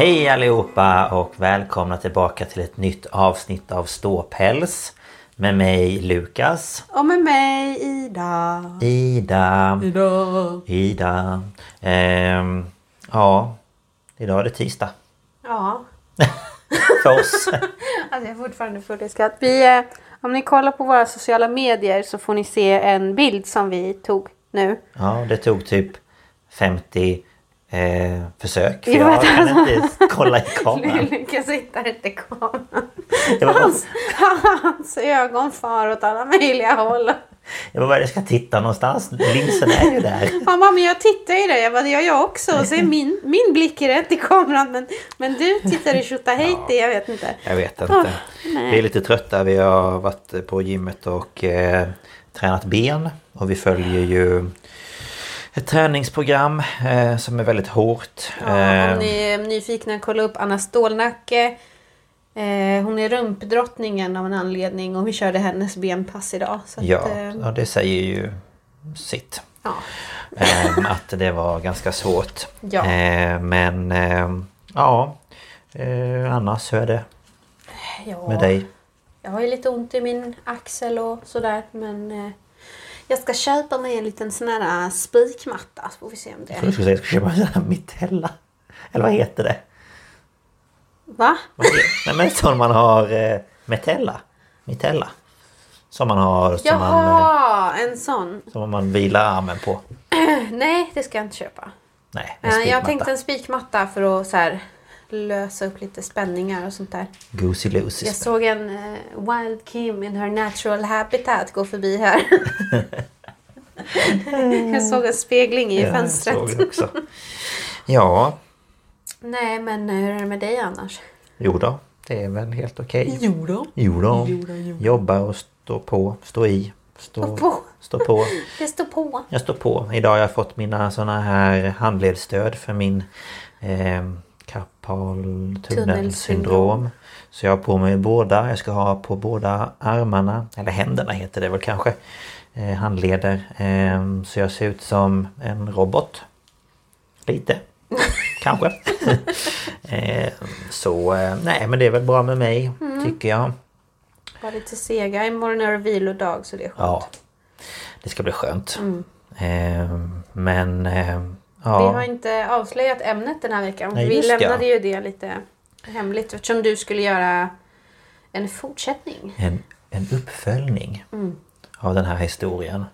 Hej allihopa och välkomna tillbaka till ett nytt avsnitt av Ståpäls. Med mig Lukas. Och med mig Ida. Ida. Ida. Ida. Ehm, ja, idag är det tisdag. Ja, För oss. alltså jag är fortfarande full i skratt. Vi, eh, om ni kollar på våra sociala medier så får ni se en bild som vi tog nu. Ja, det tog typ 50 eh, försök. För Jo, jag kan alltså. inte kolla i kameran. Lukas hittar inte kameran. Jag Hans, hans ögon far åt alla möjliga håll. jag bara, jag ska titta någonstans? Linsen är ju där. Han bara, men jag tittar ju där. Jag bara, det gör jag också. Och så är min, min blick är rätt i kameran. Men, men du tittar i Tjotahejti, jag vet inte. Jag vet inte. Åh, nej. vi är lite trötta. Vi har varit på gymmet och eh, tränat ben. Och vi följer ju ett träningsprogram eh, som är väldigt hårt. Ja, Eh, om ni är nyfikna, kolla upp Anna Stålnacke. Eh, hon är rumpdrottningen av en anledning och vi körde hennes benpass idag. Så att, ja, eh, ja, det säger ju sitt. ja. Eh, att det var ganska svårt. Ja. Eh, men eh, ja, eh, annars hur är det ja. med dig? Jag har ju lite ont i min axel och sådär men eh, jag ska köpa mig en liten sån här eh, spikmatta så får vi se om Jag trodde det... du skulle säga att jag ska köpa en sån här mitella. Eller vad heter det? Va? Nej men som man har eh, metella. Mitella. Som man har som man, eh, Jaha, en sån. som man vilar armen på. Nej, det ska jag inte köpa. Nej, en Eh, jag spikmatta. tänkte en spikmatta för att så här, lösa upp lite spänningar och sånt där. Goosey loosey. Jag såg en eh, Wild Kim in her natural habitat gå förbi här. jag såg en spegling i Ja, jag fönstret. såg det också. Ja, Nej, men hur är det med dig annars? jo då. Det är väl helt okej. Jo då. Jo då. Jobba och stå på, stå i. Stå, Stå på. Stå på. Det står på. Jag står på. Idag har jag fått mina såna här handledsstöd för min eh, karpaltunnelsyndrom. Så jag har på mig båda. Jag ska ha på båda armarna, eller händerna heter det väl kanske. Eh, handleder. Eh, så jag ser ut som en robot. Lite. kanske. eh, så nej men det är väl bra med mig tycker jag. Var lite sega. Imorgon är det vilodag så det är skönt. Ja. Det ska bli skönt. Eh, men eh, Vi ja. har inte avslöjat ämnet den här veckan. Nej, vi lämnade ja. ju det lite hemligt eftersom du skulle göra en fortsättning. en, en uppföljning av den här historien.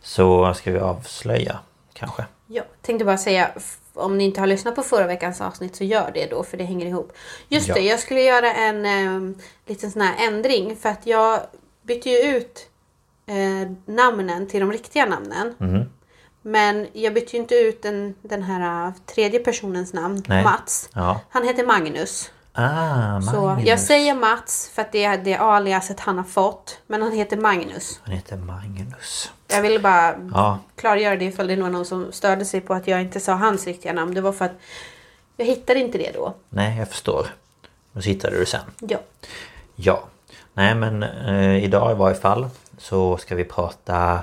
Så ska vi avslöja kanske. Jag tänkte bara säga, om ni inte har lyssnat på förra veckans avsnitt så gör det då för det hänger ihop. Just Ja. det, jag skulle göra en eh, liten sån här ändring för att jag bytte ju ut eh, namnen till de riktiga namnen. Mhm. Men jag bytte ju inte ut den, den här äh, tredje personens namn, Nej. Mats. Ja. Han heter Magnus. Ah, Så Magnus. jag säger Mats för att det är det aliaset han har fått. Men han heter Magnus. Han heter Magnus. Jag ville bara Ja. klargöra det ifall det var någon som störde sig på att jag inte sa hans riktiga namn. Det var för att jag hittade inte det då. Nej, jag förstår. Men så hittade du sen. Ja. Ja. Nej men eh, idag i varje fall så ska vi prata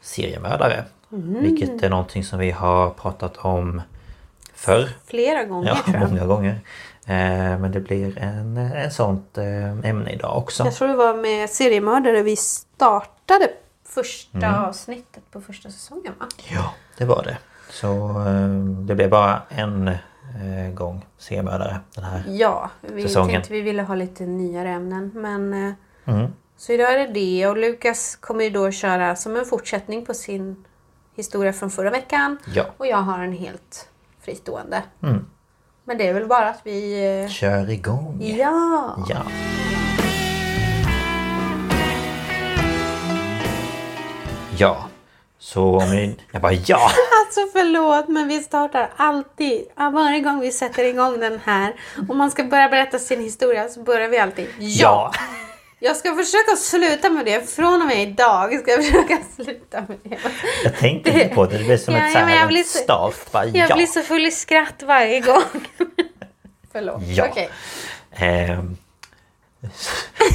seriemördare. Mm. Vilket är någonting som vi har pratat om förr. Flera gånger Ja, tror jag. många gånger. Eh, men det blir en, en sånt eh, ämne idag också. Jag tror det var med seriemördare vi startade första Mm. avsnittet på första säsongen va? Ja, det var det. Så eh, det blev bara en eh, gång seriemördare den här. Ja, vi Säsongen. tänkte vi ville ha lite nyare ämnen. Men, eh, Mm. Så idag är det det och Lukas kommer ju då köra som en fortsättning på sin historia från förra veckan. Ja. Och jag har en helt fristående. Mm. Men det är väl bara att vi... eh, Kör igång! Ja! Ja. Ja. Så om ni... Jag bara ja! Alltså förlåt men vi startar alltid, ja, varje gång vi sätter igång den här. Om man ska börja berätta sin historia så börjar vi alltid ja. Jag ska försöka sluta med det. Från och med idag ska jag försöka sluta med det. Jag tänkte inte på det. Det blev som Ja, ett ja, men jag så blir här så- stavt. Bara, Jag ja. blir så full i skratt varje gång. Förlåt. Ja. Okej. Ehm,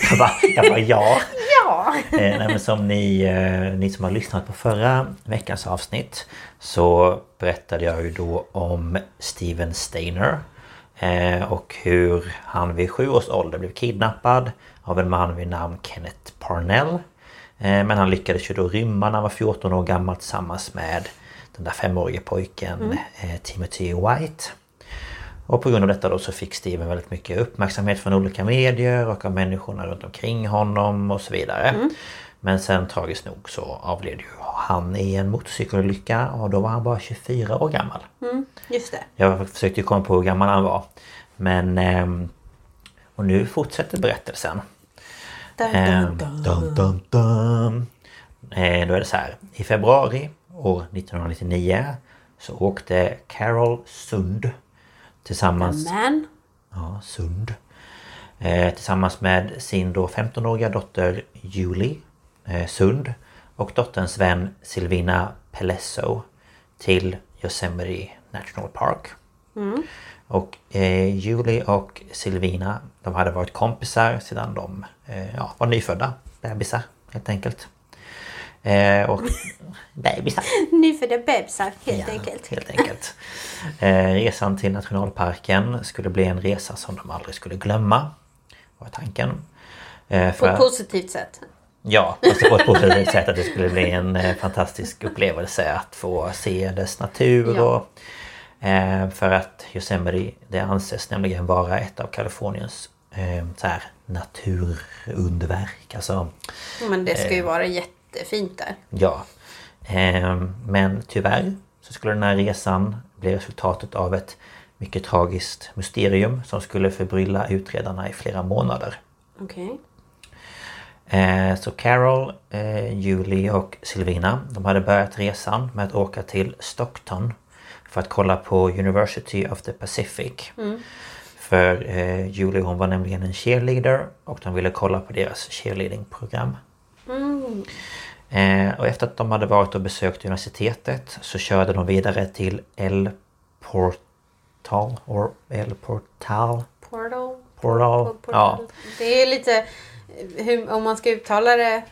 jag, bara, jag bara ja. Ja. Eh, nej, men som ni, eh, ni som har lyssnat på förra veckans avsnitt så berättade jag ju då om Steven Steiner eh, och hur han vid sju års ålder blev kidnappad av en man vid namn Kenneth Parnell. Eh, men han lyckades ju då rymma när han var 14 år gammal tillsammans med den där femårige pojken eh, Timothy White. Och på grund av detta då så fick Steven väldigt mycket uppmärksamhet från olika medier och av människorna runt omkring honom och så vidare. Men sen tragiskt nog så avled ju han i en motorcykelolycka och då var han bara 24 år gammal. Just det. Jag försökte komma på hur gammal han var. Men... ehm, Och nu fortsätter berättelsen. Dun, Ehm, dun, dun. dum, dum. Eh, Då är det så här. I februari år 1999 så åkte Carol Sund tillsammans Men. Ja, Sund. Eh, tillsammans med sin då 15-åriga dotter Julie eh, Sund och dotterns vän Silvina Pelesso till Yosemite National Park. Och eh, Julie och Silvina de hade varit kompisar sedan de eh, ja, var nyfödda bebisar helt enkelt. Eh, och bebisar! Nyfödda bebisar helt Ja, enkelt. Helt enkelt. Eh, resan till nationalparken skulle bli en resa som de aldrig skulle glömma. Var tanken. Eh, På för- ett positivt sätt. Ja, fast på ett positivt sätt att det skulle bli en eh, fantastisk upplevelse att få se dess natur Ja. och För att Yosemite det anses nämligen vara ett av Kaliforniens eh, så här, naturunderverk. Alltså Men det ska ju Eh. vara jättefint där. Ja. Men tyvärr så skulle den här resan bli resultatet av ett mycket tragiskt mysterium som skulle förbrylla utredarna i flera månader. Okej. Eh, Så Carol, eh, Julie och Silvina de hade börjat resan med att åka till Stockton för att kolla på University of the Pacific. För eh, Julie hon var nämligen en cheerleader och de ville kolla på deras cheerleadingprogram. Eh, och efter att de hade varit och besökt universitetet så körde de vidare till El Portal, or El Portal, Portal. Portal, Portal. ja. Det är lite eh, hur, om man ska uttala det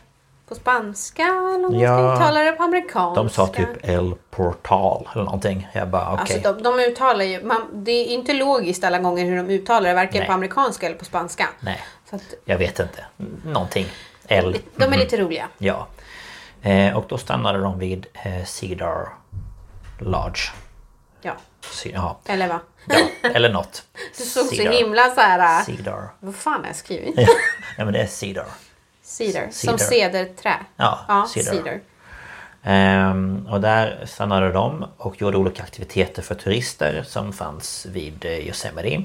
på spanska eller om Ja. ska uttala det på amerikanska. De sa typ El Portal eller någonting. Jag bara okej. Alltså de, de uttalar ju, man, det är inte logiskt alla gånger hur de uttalar det, varken Nej. på amerikanska eller på spanska. Nej, Så att, jag vet inte. Någonting. El. de är lite roliga. Ja. Eh, och då stannade de vid eh, Cedar Lodge. Ja, Ja, eller va? ja eller något. Du såg så Cedar. himla så här. äh, Cedar. Vad fan har jag skrivit? Ja, men det är Cedar. Cedar. Som cederträ. Ja, ja cedar. cedar. Ehm, och där stannade de och gjorde olika aktiviteter för turister som fanns vid eh, Yosemite.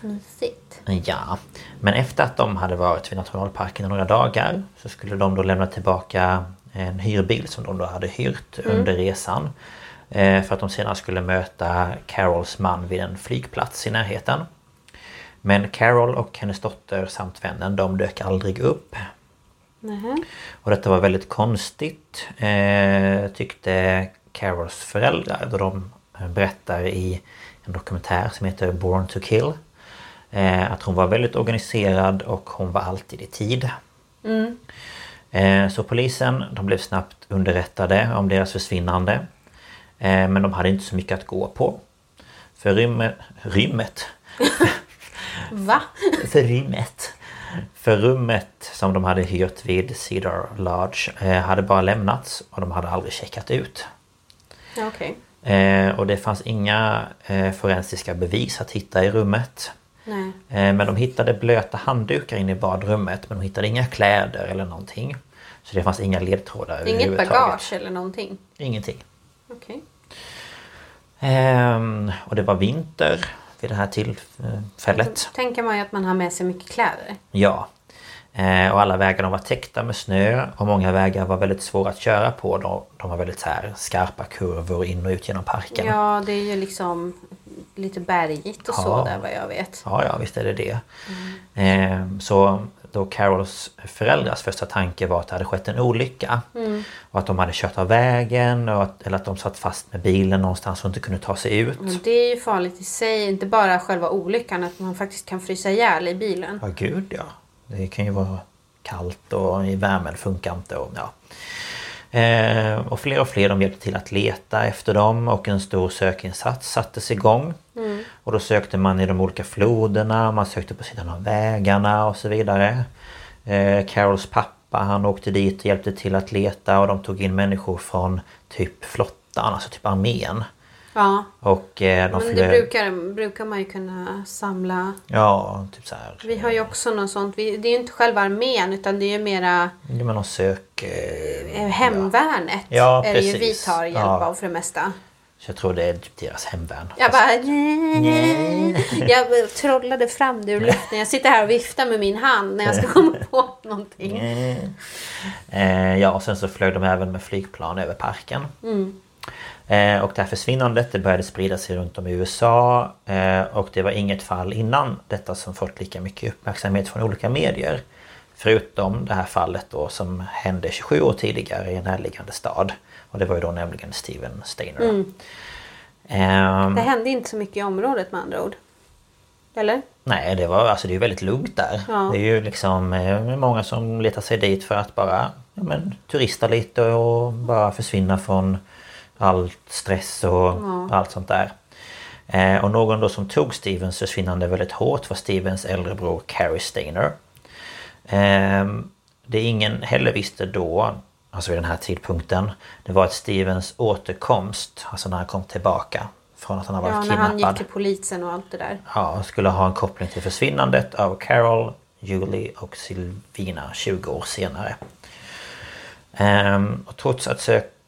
Mysigt. Ja, men efter att de hade varit vid nationalparken i några dagar så skulle de då lämna tillbaka en hyrbil som de då hade hyrt under resan. Eh, för att de senare skulle möta Carols man vid en flygplats i närheten. Men Carol och hennes dotter samt vännen de dök aldrig upp. Nähä. Och detta var väldigt konstigt eh, tyckte Carols föräldrar då de berättar i en dokumentär som heter Born to Kill. Eh, att hon var väldigt organiserad och hon var alltid i tid. Eh, så polisen de blev snabbt underrättade om deras försvinnande. Eh, men de hade inte så mycket att gå på. För rymmet, rymmet Va? för rummet. För rummet som de hade hyrt vid Cedar Lodge eh, hade bara lämnats och de hade aldrig checkat ut. Ja, Okej. Eh, och det fanns inga eh, forensiska bevis att hitta i rummet. Nej. Men de hittade blöta handdukar inne i badrummet men de hittade inga kläder eller någonting. Så det fanns inga ledtrådar Inget bagage eller någonting? Ingenting. Okej. Ehm, och det var vinter vid det här tillfället. Tänker man ju att man har med sig mycket kläder. Ja. Eh, och alla vägar de var täckta med snö och många vägar var väldigt svåra att köra på. De, de var väldigt så här skarpa kurvor in och ut genom parken. Ja, det är ju liksom lite bergigt och så Ja. där vad jag vet. Ja, ja visst är det det. Eh, så då Carols föräldrars första tanke var att det hade skett en olycka. Och att de hade kört av vägen att, eller att de satt fast med bilen någonstans och inte kunde ta sig ut. Men det är ju farligt i sig. Inte bara själva olyckan, att man faktiskt kan frysa ihjäl i bilen. Ja gud ja. Det kan ju vara kallt och i värmen funkar inte och ja. Eh, och fler och fler de hjälpte till att leta efter dem och en stor sökinsats sattes igång. Och då sökte man i de olika floderna, man sökte på sidan av vägarna och så vidare. Eh, Carols pappa han åkte dit och hjälpte till att leta och de tog in människor från typ flottan, alltså typ armén. Ja, Och eh, men det brukar, brukar man ju kunna samla. Ja, typ så här. Vi har ju också något sånt. Vi, det är ju inte själva armén utan det är ju mera Ja, men någon sök... Eh, hemvärnet. Ja, är det ju vi tar hjälp Ja. av för det mesta. Så jag tror det är typ deras hemvärn. Jag bara... Jag trollade fram det ur luften. Jag sitter här och viftar med min hand när jag ska komma på någonting. Eh, ja, och sen så flög de även med flygplan över parken. Eh, och det här försvinnandet det började sprida sig runt om i USA. Eh, och det var inget fall innan detta som fått lika mycket uppmärksamhet från olika medier. Förutom det här fallet då som hände 27 år tidigare i en närliggande stad. Och det var ju då nämligen Steven Steiner. Ehm, Det hände inte så mycket i området med andra ord. Eller? Nej, det var alltså det är väldigt lugnt där. Ja. Det är ju liksom eh, många som letar sig dit för att bara ja, men, turista lite och bara försvinna från all stress och allt sånt där. Eh, och någon då som tog Stevens försvinnande väldigt hårt var Stevens äldre bror Carrie Stainer. Eh, det ingen heller visste då, alltså vid den här tidpunkten, det var att Stevens återkomst, alltså när han kom tillbaka från att han har varit Ja, när kidnappad. han gick till polisen och allt det där. Ja, skulle ha en koppling till försvinnandet av Carol, Julie och Silvina 20 år senare. Ehm, och trots att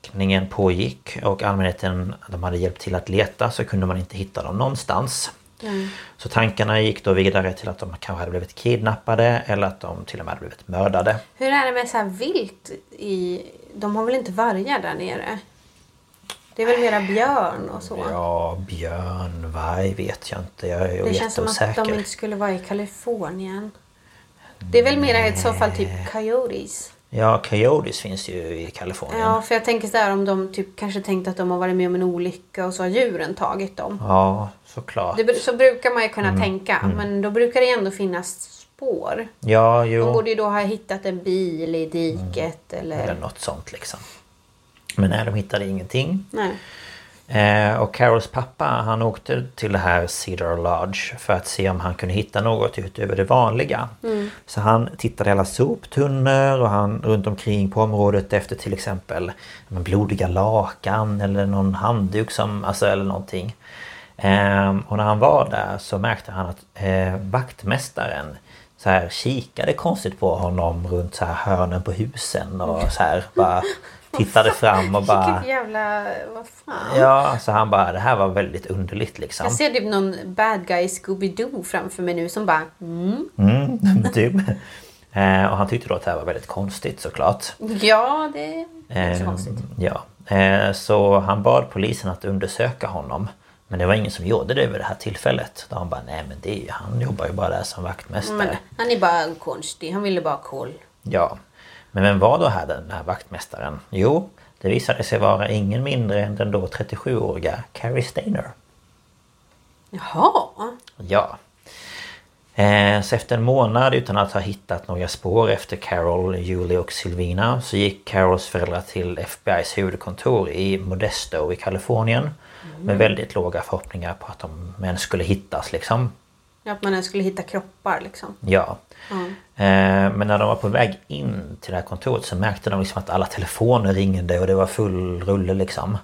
sökningen pågick och allmänheten de hade hjälpt till att leta så kunde man inte hitta dem någonstans. Så tankarna gick då vidare till att de kanske hade blivit kidnappade eller att de till och med hade blivit mördade. Hur är det med så här vilt i... De har väl inte vargar där nere? Det är väl mera björn och så? Ja, björn, varg vet jag inte. Jag är det känns som att de inte skulle vara i Kalifornien. Det är väl mera i så fall typ coyotes? Ja, coyotes finns ju i Kalifornien. Ja, för jag tänker så här om de typ kanske tänkt att de har varit med om en olycka och så har djuren tagit dem. Ja, såklart. Det, så brukar man ju kunna Mm, tänka. Men då brukar det ändå finnas spår. Ja, jo. De borde ju då ha hittat en bil i diket eller... Eller något sånt liksom. Men nej, de hittade ingenting. Nej. Eh, och Carols pappa han åkte till det här Cedar Lodge för att se om han kunde hitta något utöver det vanliga. Så han tittade i alla soptunnor och han runt omkring på området efter till exempel blodiga lakan eller någon handduk som, alltså eller någonting. Eh, och när han var där så märkte han att eh, vaktmästaren så här kikade konstigt på honom runt så här hörnen på husen och så här bara tittade fram och bara... Vilket jävla... Vad fan? Ja, så han bara, det här var väldigt underligt liksom. Jag ser typ någon bad guy Scooby-Doo framför mig nu som bara... Mm. Mm, typ. Eh, och han tyckte då att det här var väldigt konstigt såklart. Ja, det... Så Eh, konstigt. ja. Eh, Så han bad polisen att undersöka honom. Men det var ingen som gjorde det vid det här tillfället. Då han bara, nej men det är, ju- han jobbar ju bara där som vaktmästare. Men han är bara konstig. Han ville bara ha koll. Ja. Men vem var då här den här vaktmästaren? Jo, det visade sig vara ingen mindre än den då 37-åriga Carrie Stainer. Jaha. Ja. Eh, så efter en månad utan att ha hittat några spår efter Carol, Julie och Silvina så gick Carols föräldrar till FBI's huvudkontor i Modesto i Kalifornien. Med väldigt låga förhoppningar på att de ens skulle hittas liksom. Ja, Att man ens skulle hitta kroppar liksom. Ja. Eh, men när de var på väg in till det här kontoret så märkte de liksom att alla telefoner ringde och det var full rulle liksom.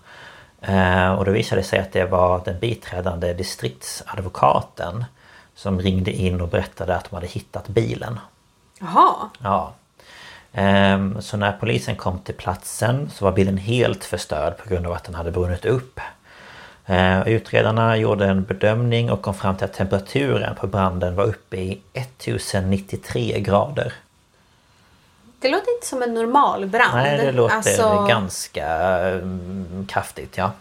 Eh, och då visade det sig att det var den biträdande distriktsadvokaten som ringde in och berättade att de hade hittat bilen. Jaha. Ja. Ehm, Så när polisen kom till platsen så var bilen helt förstörd på grund av att den hade brunnit upp. Eh, Utredarna gjorde en bedömning och kom fram till att temperaturen på branden var uppe i 1093 grader. Det låter inte som en normal brand. Nej, det låter Alltså, ganska mm, kraftigt ja.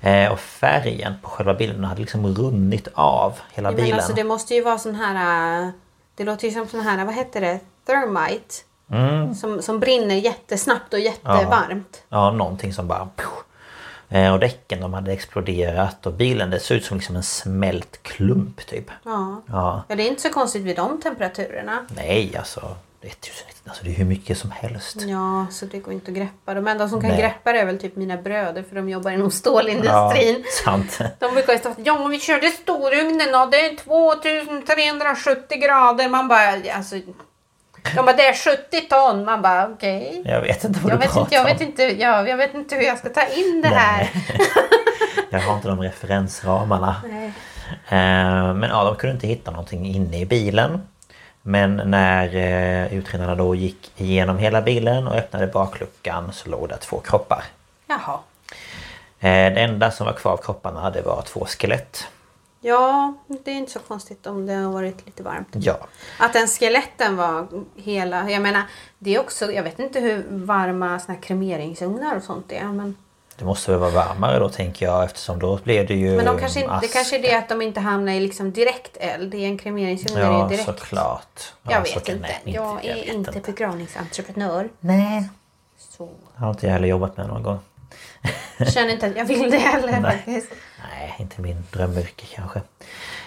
Eh, Och färgen på själva bilen hade liksom runnit av hela ja, men bilen. alltså, det måste ju vara sån här... äh, Det låter ju som sån här, vad heter det? Thermite. Mm. Som, som brinner jättesnabbt och jättevarmt. Ja, någonting som bara... Eh, Och däcken de hade exploderat och bilen det såg ut som liksom en smält klump typ. Ja. Ja. ja, det är inte så konstigt vid de temperaturerna. Nej alltså. Det är, tusen, alltså det är hur mycket som helst. Ja, så det går inte att greppa. De enda som kan Nej. greppa det är väl typ mina bröder för de jobbar inom stålindustrin. sant. De brukar ju stå att ja, vi körde storugnen och det är 2370 grader. Man bara, alltså. De bara, det är 70 ton. Man bara, okej. Jag vet inte vad Jag du vet, inte, jag, vet inte, jag, jag vet inte hur jag ska ta in det här. Jag har inte de referensramarna. Nej. Eh, Men ja, de kunde inte hitta någonting inne i bilen. Men när eh, utredarna då gick igenom hela bilen och öppnade bakluckan så låg det två kroppar. Jaha. Eh, Det enda som var kvar av kropparna det var två skelett. Ja, det är inte så konstigt om det har varit lite varmt. Ja. Att den skeletten var hela... Jag menar, det är också... Jag vet inte hur varma såna här kremeringsugnar och sånt är. Men, Det måste väl vara varmare då tänker jag eftersom då blir det ju men de kanske, inte- det aska. kanske är det att de inte hamnar i liksom direkt eld. I en kremeringsugn är Ja det direkt. såklart. Ja, Jag så vet inte. nej, jag är inte begravningsentreprenör. Nej. Så. Det har inte jag heller jobbat med någon gång. Känner inte att jag vill det heller faktiskt. Nej, inte min drömyrke kanske.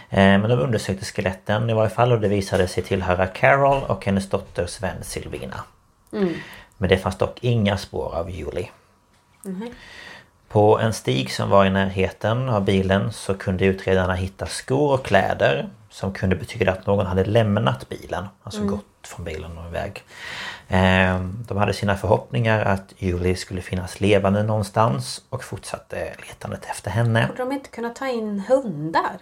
Eh, Men de undersökte skeletten i varje fall och det visade sig tillhöra Carol och hennes dotter Sven Silvina. Men det fanns dock inga spår av Julie. På en stig som var i närheten av bilen så kunde utredarna hitta skor och kläder som kunde betyda att någon hade lämnat bilen, alltså gått från bilen och iväg. Eh, De hade sina förhoppningar att Julie skulle finnas levande någonstans och fortsatte letandet efter henne. Borde de inte kunna ta in hundar?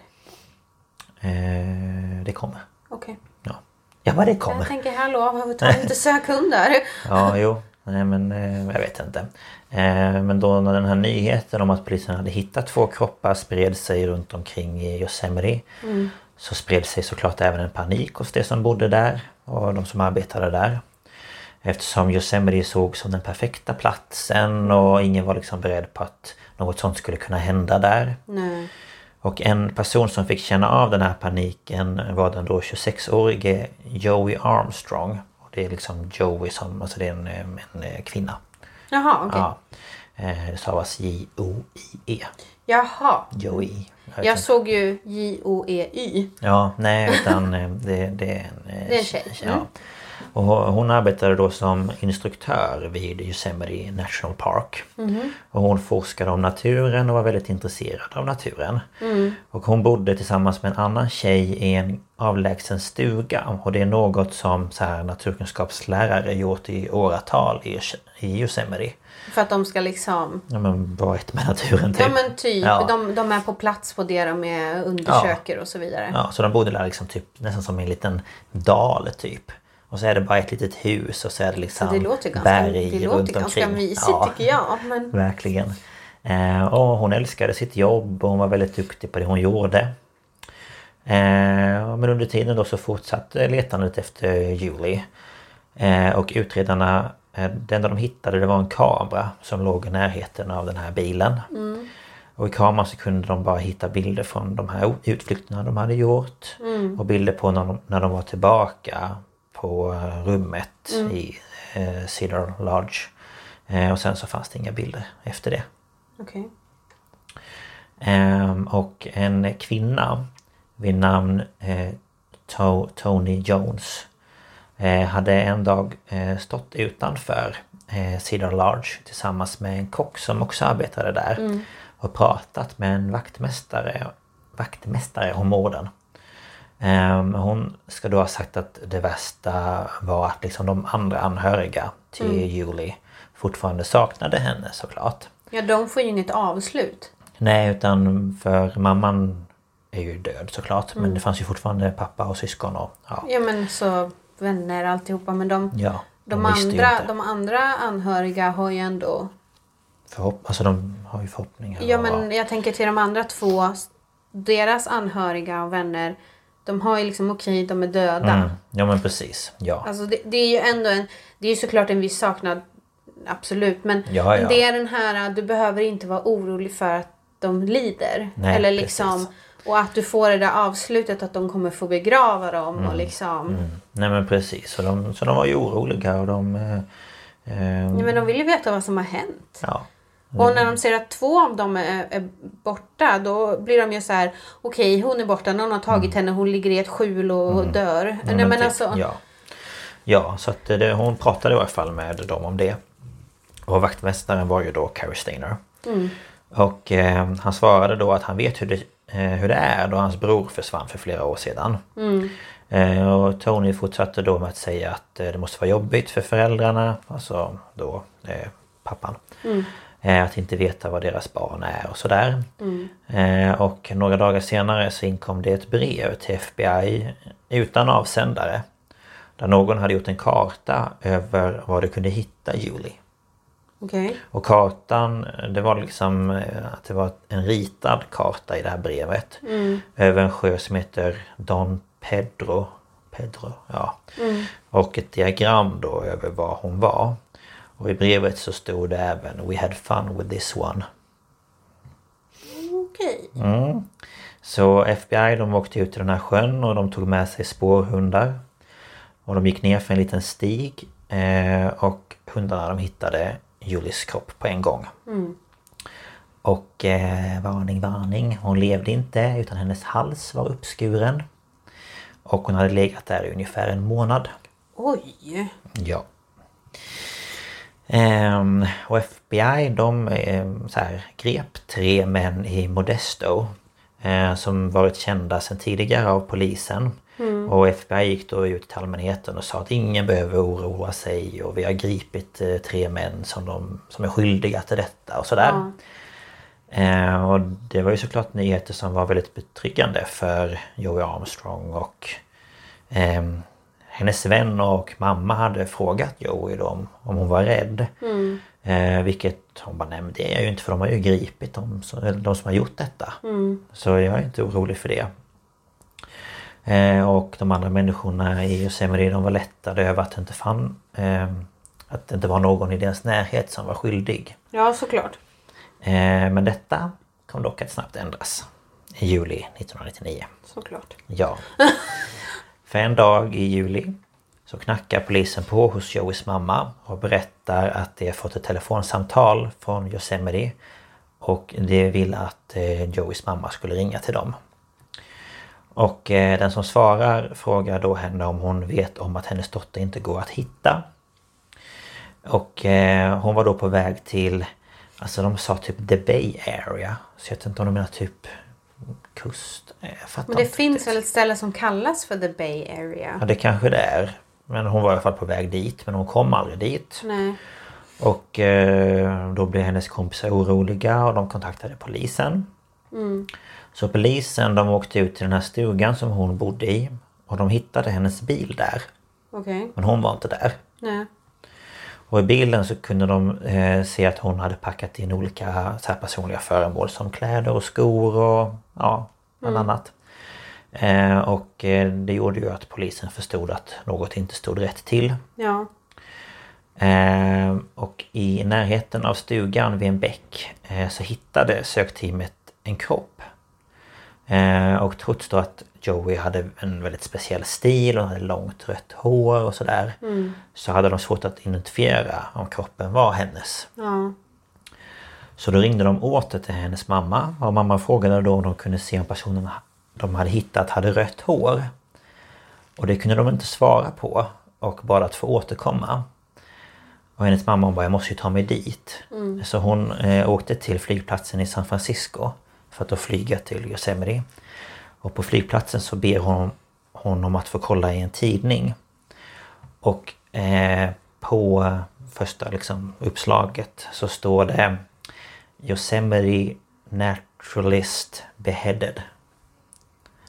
Eh, Det kommer. Okej. Ja, ja vad det kommer. Jag tänker, hallå, varför tar inte sökhundar? Ja, jo. Nej men eh, jag vet inte. Eh, men då när den här nyheten om att polisen hade hittat två kroppar spred sig runt omkring i Yosemite. Så spred sig såklart även en panik hos de som bodde där och de som arbetade där. Eftersom Yosemite såg som den perfekta platsen och ingen var liksom beredd på att något sånt skulle kunna hända där. Nej. Och en person som fick känna av den här paniken var den då 26-årige Joey Armstrong. Och det är liksom Joey som, alltså det är en, en kvinna. Jaha, okej. Ja. Eh, Det stavas J-O-I-E. Jaha. Joey. Jag Jag såg ju J-O-E-Y. Ja, nej utan eh, det, det är en, eh, Det är en tjej. Ja. Mm. Och hon arbetade då som instruktör vid Yosemite National Park. Mhm. Och hon forskade om naturen och var väldigt intresserad av naturen. Mm. Och hon bodde tillsammans med en annan tjej i en avlägsen stuga. Och det är något som så här naturkunskapslärare gjort i åratal i, i Yosemite. För att de ska liksom... Ja men vara ett med naturen typ. Ja men typ. Ja. De, de är på plats på det de är undersöker och så vidare. Ja, så de bodde där liksom typ nästan som i en liten dal typ. Och så är det bara ett litet hus och så är det liksom det låter ganska, berg det runt låter ganska omkring. mysigt Ja, tycker jag. Men Verkligen. Eh, och hon älskade sitt jobb och hon var väldigt duktig på det hon gjorde. Eh, men under tiden då så fortsatte letandet efter Julie. Eh, och utredarna det enda de hittade det var en kamera som låg i närheten av den här bilen. Och i kameran så kunde de bara hitta bilder från de här utflykterna de hade gjort. Och bilder på när de, när de var tillbaka på eh, rummet i eh, Cedar Lodge. Eh, och sen så fanns det inga bilder efter det. Okej. Ehm, och en kvinna vid namn eh, To- Tony Jones eh, hade en dag eh, stått utanför eh, Cedar Lodge tillsammans med en kock som också arbetade där och pratat med en vaktmästare, vaktmästare om morden. Ehm, hon ska då ha sagt att det värsta var att liksom de andra anhöriga till Julie fortfarande saknade henne såklart. Ja, de får ju inget avslut. Nej utan för mamman är ju död såklart men det fanns ju fortfarande pappa och syskon och ja. Ja, men så vänner alltihopa. Men de, ja de, ju andra, de andra anhöriga har ju ändå... Förhopp- alltså de har ju förhoppningar. Ja, men jag tänker till de andra två. Deras anhöriga och vänner. De har ju liksom, okej, de är döda. Mm, ja men precis. Ja. Alltså det, det är ju ändå en... Det är ju såklart en viss saknad. Absolut. Men, Ja, men det är den här... Du behöver inte vara orolig för att de lider. Nej, Eller liksom... precis. Och att du får det där avslutet att de kommer få begrava dem och liksom... Nej men precis. Så de, så de var ju oroliga och de... Eh, eh, Ja, men de vill ju veta vad som har hänt. ja. Och när de ser att två av dem är, är borta då blir de ju så här okej hon är borta, någon har tagit henne, hon ligger i ett skjul och dör. Ja, Nej, men typ, alltså, ja. ja, så att det, hon pratade i alla fall med dem om det. Och vaktmästaren var ju då Carrie Stainer. Och eh, han svarade då att han vet hur det, hur det är då hans bror försvann för flera år sedan. Eh, och Tony fortsatte då med att säga att eh, det måste vara jobbigt för föräldrarna, alltså då eh, pappan. Eh, att inte veta vad deras barn är och sådär. Eh, och några dagar senare så inkom det ett brev till FBI utan avsändare. Där någon hade gjort en karta över var du kunde hitta Julie. Okej. Och kartan, det var liksom eh, att det var en ritad karta i det här brevet. Över en sjö som heter Don Pedro. Pedro, ja. Och ett diagram då över var hon var. Och i brevet så stod det även We had fun with this one. Okej. Så FBI de åkte ut till den här sjön och de tog med sig spårhundar. Och de gick ner för en liten stig. Eh, och hundarna de hittade Julies kropp på en gång. Och eh, varning, varning. Hon levde inte utan hennes hals var uppskuren. Och hon hade legat där i ungefär en månad. Oj. Ja. Ehm, och FBI de ehm, så här, grep tre män i Modesto. Eh, som varit kända sedan tidigare av polisen. Och FBI gick då ut till allmänheten och sa att ingen behöver oroa sig och vi har gripit eh, tre män som, de, som är skyldiga till detta och sådär. Eh, och det var ju såklart nyheter som var väldigt betryggande för Joey Armstrong och ehm, hennes vän och mamma hade frågat Joey då om, om hon var rädd. Eh, vilket hon bara, nej men det är jag ju inte för de har ju gripit de, som- de som har gjort detta. Så jag är inte orolig för det. Eh, och de andra människorna i Yosemite de var lättade över att det inte fann eh, Att det inte var någon i deras närhet som var skyldig. Ja, såklart. Eh, men detta kom dock att snabbt ändras. I juli 1999. Såklart. Ja. För en dag i juli så knackar polisen på hos Joeys mamma och berättar att de har fått ett telefonsamtal från Yosemite och de vill att eh, Joeys mamma skulle ringa till dem. Och eh, den som svarar frågar då henne om hon vet om att hennes dotter inte går att hitta. Och eh, hon var då på väg till, alltså de sa typ the Bay Area. Så jag vet inte om de menar typ kust. Eh, Jag Men det finns riktigt. väl ett ställe som kallas för The Bay Area? Ja det kanske det är. Men hon var i alla fall på väg dit men hon kom aldrig dit. Nej. Och eh, då blev hennes kompisar oroliga och de kontaktade polisen. Så polisen de åkte ut till den här stugan som hon bodde i. Och de hittade hennes bil där. Okej. Men hon var inte där. Nej. Och i bilen så kunde de eh, se att hon hade packat in olika så personliga föremål som kläder och skor och ja, bland annat. Eh, och eh, det gjorde ju att polisen förstod att något inte stod rätt till. Ja. Eh, och i närheten av stugan vid en bäck eh, så hittade sökteamet en kropp. Eh, och trots då att Joey hade en väldigt speciell stil och hade långt rött hår och sådär. Så hade de svårt att identifiera om kroppen var hennes. Ja. Så då ringde de åter till hennes mamma och mamma frågade då om de kunde se om personen de hade hittat hade rött hår. Och det kunde de inte svara på och bad att få återkomma. Och hennes mamma hon bara, jag måste ju ta mig dit. Så hon eh, åkte till flygplatsen i San Francisco för att då flyga till Yosemite. Och på flygplatsen så ber hon honom att få kolla i en tidning. Och eh, på första liksom, uppslaget så står det Yosemite Naturalist Beheaded.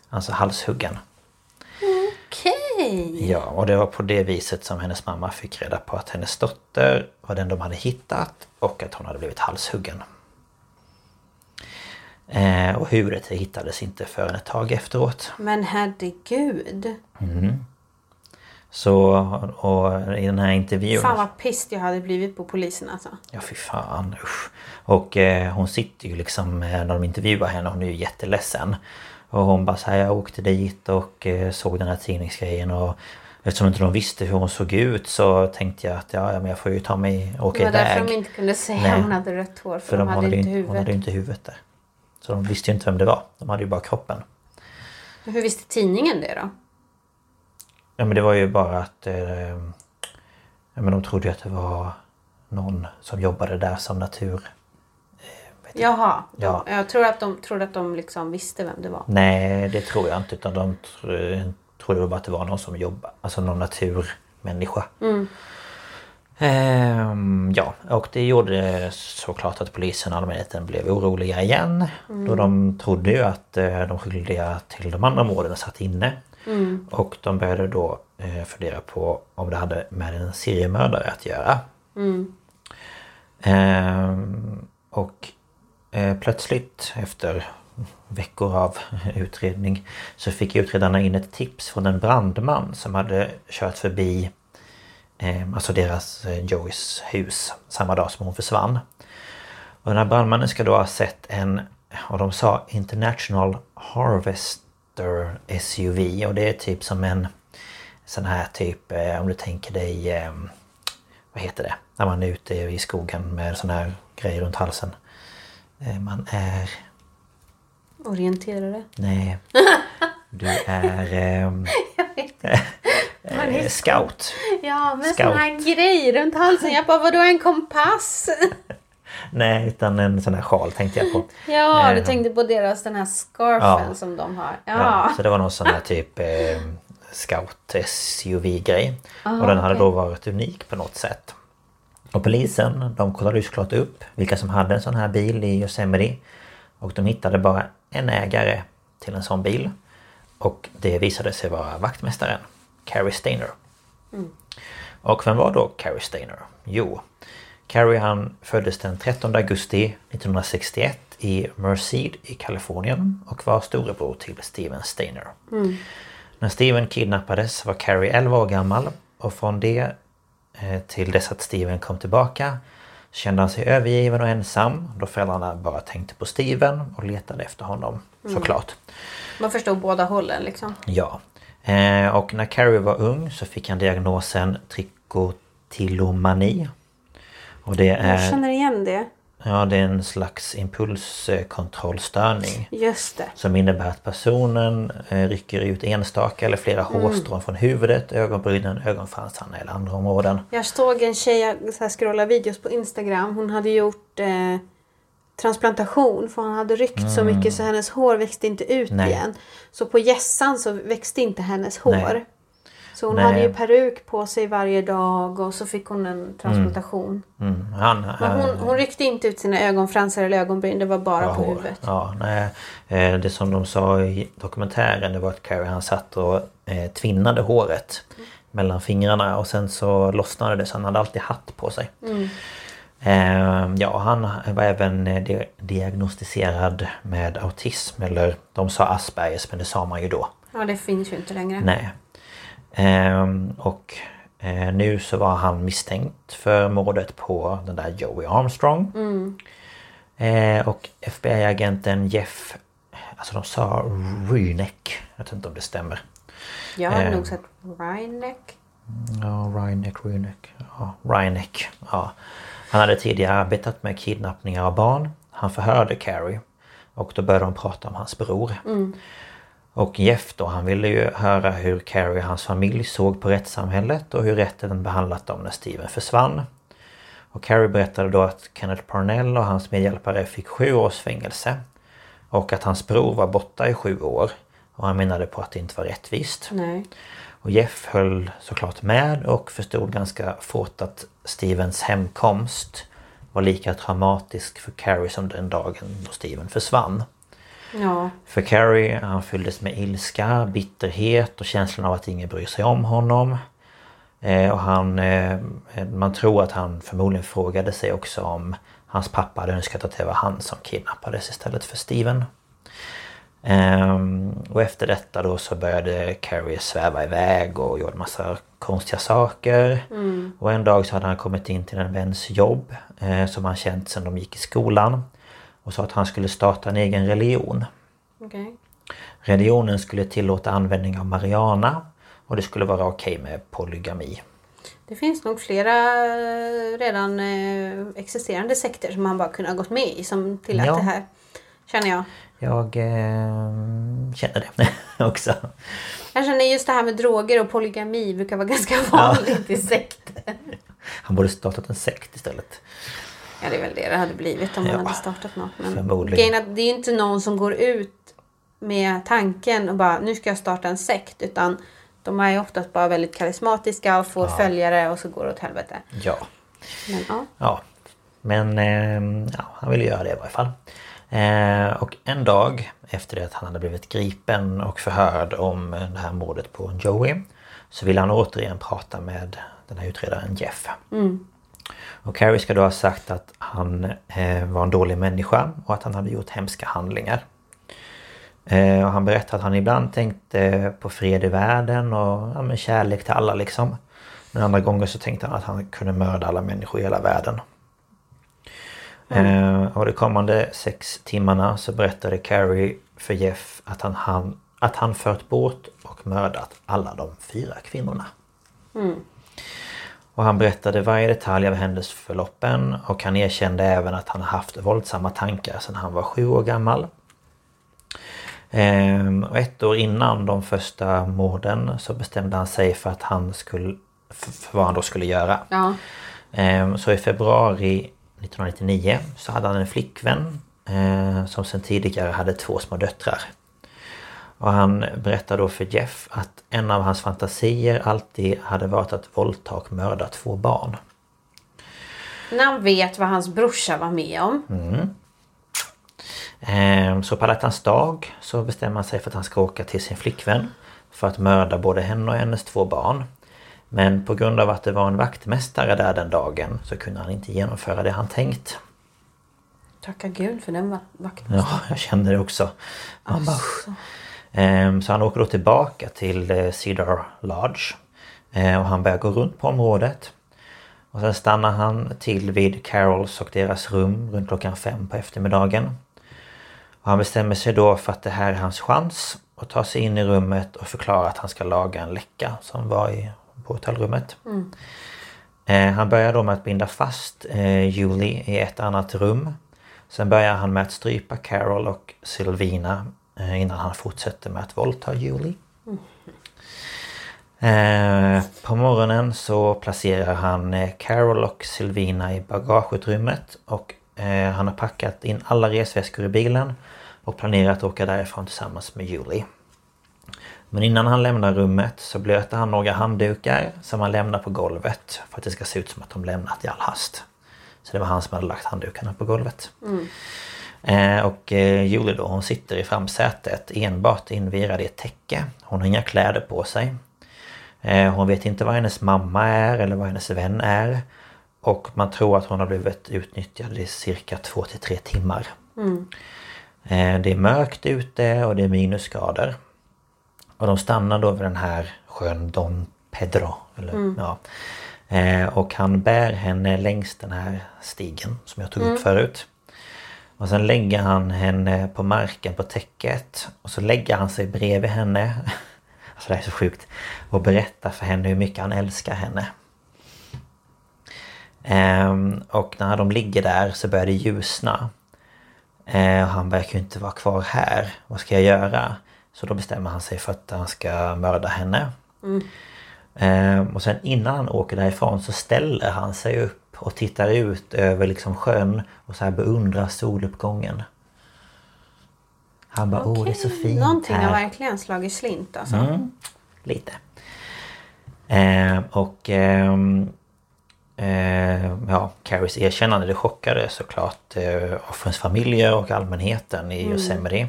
Alltså halshuggen. Okej. Ja, och det var på det viset som hennes mamma fick reda på att hennes dotter var den de hade hittat och att hon hade blivit halshuggen. Eh, och huvudet hittades inte förrän ett tag efteråt. Men herregud. Så och i den här intervjun... Fan vad pissed jag hade blivit på polisen alltså. Ja fy fan usch. Och eh, hon sitter ju liksom eh, när de intervjuar henne, hon är ju jätteledsen. Och hon bara säger jag åkte dit och eh, såg den här tidningsgrejen och Eftersom inte de visste hur hon såg ut så tänkte jag att ja, men jag får ju ta mig och åka Det var iväg. därför de inte kunde säga att hon hade rött hår. För, För de, de hade hade, inte ju, hon huvudet. hade inte huvudet där. Så de visste ju inte vem det var. De hade ju bara kroppen. Hur visste tidningen det då? Ja men det var ju bara att... Eh, ja, men de trodde ju att det var någon som jobbade där som natur... Jaha. Ja. Jag tror att de trodde att de liksom visste vem det var. Nej det tror jag inte utan de tro, trodde bara att det var någon som jobbade. Alltså någon naturmänniska. Ehm, ja och det gjorde såklart att polisen och allmänheten blev oroliga igen. Då de trodde ju att eh, de skyldiga till de andra morden satt inne. Och de började då eh, fundera på om det hade med en seriemördare att göra. Ehm, och eh, plötsligt efter veckor av utredning så fick utredarna in ett tips från en brandman som hade kört förbi alltså deras eh, Joeys hus samma dag som hon försvann. Och den här brandmannen ska då ha sett en, och de sa International Harvester SUV och det är typ som en sån här typ eh, om du tänker dig eh, vad heter det? När man är ute i skogen med sån här grejer runt halsen. Eh, Man är... Orienterare. Nej. Du är... ehm, eh, scout. Ja, med Scout. sån här grej runt halsen. Jag bara, vadå en kompass? Nej, utan en sån här sjal tänkte jag på. Ja, du Eh, tänkte på deras den här scarfen Ja. som de har. Ja, Ja. så det var någon sån här typ eh, scout SUV-grej. Ah, och den hade okej. då varit unik på något sätt. Och polisen de kollade ju såklart upp vilka som hade en sån här bil i Yosemite. Och de hittade bara en ägare till en sån bil. Och det visade sig vara vaktmästaren, Carrie Stainer. Och vem var då Carrie Stainer? Jo, Carrie han föddes den 13 augusti 1961 i Merced i Kalifornien och var storebror till Steven Stainer. När Steven kidnappades var Carrie 11 år gammal och från det eh, till dess att Steven kom tillbaka kände han sig övergiven och ensam då föräldrarna bara tänkte på Steven och letade efter honom såklart. Man förstår båda hållen liksom. Ja. Eh, och när Carrie var ung så fick han diagnosen trikotillomani. Och det Jag är, känner igen det. ja, det är en slags impulskontrollstörning. Just det. Som innebär att personen eh, rycker ut enstaka eller flera hårstrån från huvudet, ögonbrynen, ögonfransarna eller andra områden. Jag såg en tjej, jag så här scrollade videos på Instagram. Hon hade gjort eh, transplantation för hon hade ryckt så mycket så hennes hår växte inte ut Mm. Nej. igen. Så på gässan så växte inte hennes hår. Nej. Så hon Nej. hade ju peruk på sig varje dag och så fick hon en transplantation. Mm, han, Men hon, hon ryckte inte ut sina ögonfransar eller ögonbryn, det var bara på hår. huvudet. Ja, nej. Eh, Det som de sa i dokumentären det var att Carrie han satt och eh, tvinnade håret mellan fingrarna och sen så lossnade det så han hade alltid hatt på sig. Eh, ja, han var även eh, di- diagnostiserad med autism eller de sa Aspergers men det sa man ju då. Ja, det finns ju inte längre. Nej. Ehm, och Eh, nu så var han misstänkt för mordet på den där Joey Armstrong. Eh, och FBI-agenten Jeff, alltså de sa Ryneck, jag vet inte om det stämmer. Jag Eh. nog sett Ryneck. Ja, Ryneck, Ryneck. Ja, Ryneck. Ja. Han hade tidigare arbetat med kidnappningar av barn. Han förhörde Carrie. Och då började de prata om hans bror. Och Jeff då, han ville ju höra hur Carrie och hans familj såg på rättssamhället och hur rätten behandlat dem när Steven försvann. Och Carrie berättade då att Kenneth Parnell och hans medhjälpare fick sju års fängelse. Och att hans bror var borta i sju år. Och han menade på att det inte var rättvist. Nej. Och Jeff höll såklart med och förstod ganska fort att Stevens hemkomst var lika traumatisk för Carrie som den dagen då Steven försvann. Ja. För Carrie, han fylldes med ilska, bitterhet och känslan av att ingen bryr sig om honom. Eh, och han, eh, man tror att han förmodligen frågade sig också om hans pappa hade önskat att det var han som kidnappades istället för Steven. Ehm, och efter detta då så började Carrie sväva iväg och gjorde massa konstiga saker. Och en dag så hade han kommit in till en väns jobb eh, som han känt sedan de gick i skolan. Och sa att han skulle starta en egen religion. Okej. Religionen skulle tillåta användning av marijuana och det skulle vara okej med polygami. Det finns nog flera eh, redan eh, existerande sekter som man bara kunde ha gått med i som tillät Ja. det här. Känner jag. Jag eh, känner det också. Jag känner just det här med droger och polygami brukar vara ganska vanligt i sekter. Han borde startat en sekt istället. Ja det är väl det det hade blivit om Ja, hade startat något. Men förmodligen. det är inte någon som går ut med tanken och bara nu ska jag starta en sekt. Utan de är ju oftast bara väldigt karismatiska och får följare och så går det åt helvete. Ja. Men ja. Ja. Men eh, ja, han ville göra det i varje fall. Eh, och en dag efter det att han hade blivit gripen och förhörd om det här mordet på Joey. Så ville han återigen prata med den här utredaren Jeff. Och Carrie ska då ha sagt att han eh, var en dålig människa och att han hade gjort hemska handlingar. Eh, och han berättade att han ibland tänkte på fred i världen och ja, kärlek till alla liksom. Men andra gånger så tänkte han att han kunde mörda alla människor i hela världen. Eh, och de kommande sex timmarna så berättade Carrie för Jeff att han, han, att han fört bort och mördat alla de fyra kvinnorna. Och han berättade varje detalj av händelseförloppen och han erkände även att han haft våldsamma tankar sedan han var sju år gammal. Ehm, och ett år innan de första morden så bestämde han sig för att han skulle... För, för vad han då skulle göra. Ja. Ehm, Så i februari 1999 så hade han en flickvän eh, som sedan tidigare hade två små döttrar. Och han berättade då för Jeff att en av hans fantasier alltid hade varit att våldta och mörda två barn. När han vet vad hans brorsa var med om. Ehm, Så på alla hjärtans dag så bestämmer han sig för att han ska åka till sin flickvän för att mörda både henne och hennes två barn. Men på grund av att det var en vaktmästare där den dagen så kunde han inte genomföra det han tänkt. Tacka gud för den va- vakten. Ja, jag kände det också. Han bara, Ehm, Så han åker då tillbaka till eh, Cedar Lodge. Eh, Och han börjar gå runt på området. Och sen stannar han till vid Carols och deras rum runt klockan fem på eftermiddagen. Och han bestämmer sig då för att det här är hans chans att ta sig in i rummet och förklara att han ska laga en läcka som var i, på hotellrummet. Eh, han börjar då med att binda fast eh, Julie i ett annat rum. Sen börjar han med att strypa Carol och Sylvina eh, innan han fortsätter med att våldta Julie. Eh, på morgonen så placerar han Carol och Sylvina i bagageutrymmet och eh, han har packat in alla resväskor i bilen och planerar att åka därifrån tillsammans med Julie. Men innan han lämnar rummet så blöter han några handdukar som han lämnar på golvet för att det ska se ut som att de lämnat i all hast. Så det var han som hade lagt handdukarna på golvet. Eh, och eh, Julie då, hon sitter i framsätet enbart invirad i ett täcke. Hon har inga kläder på sig. Eh, hon vet inte vad hennes mamma är eller vad hennes vän är. Och man tror att hon har blivit utnyttjad i cirka två till tre timmar. Eh, det är mörkt ute och det är minusgrader. Och de stannar då vid den här sjön Don Pedro Eller, ja. eh, och han bär henne längs den här stigen som jag tog upp förut. Och sen lägger han henne på marken på täcket. Och så lägger han sig bredvid henne. Alltså det här är så sjukt. Och berättar för henne hur mycket han älskar henne. Ehm, och när de ligger där så börjar det ljusna. Eh, och han verkar ju inte vara kvar här. Vad ska jag göra? Så då bestämmer han sig för att han ska mörda henne. Ehm, och sen innan han åker därifrån så ställer han sig upp och tittar ut över liksom sjön och så här beundrar soluppgången. Han bara, åh det är så fint Någonting här. har verkligen slagit slint alltså. Mm, lite. Eh, och ehm, eh, ja, Carries erkännande det chockade såklart eh, offrens familjer och allmänheten i Yosemite.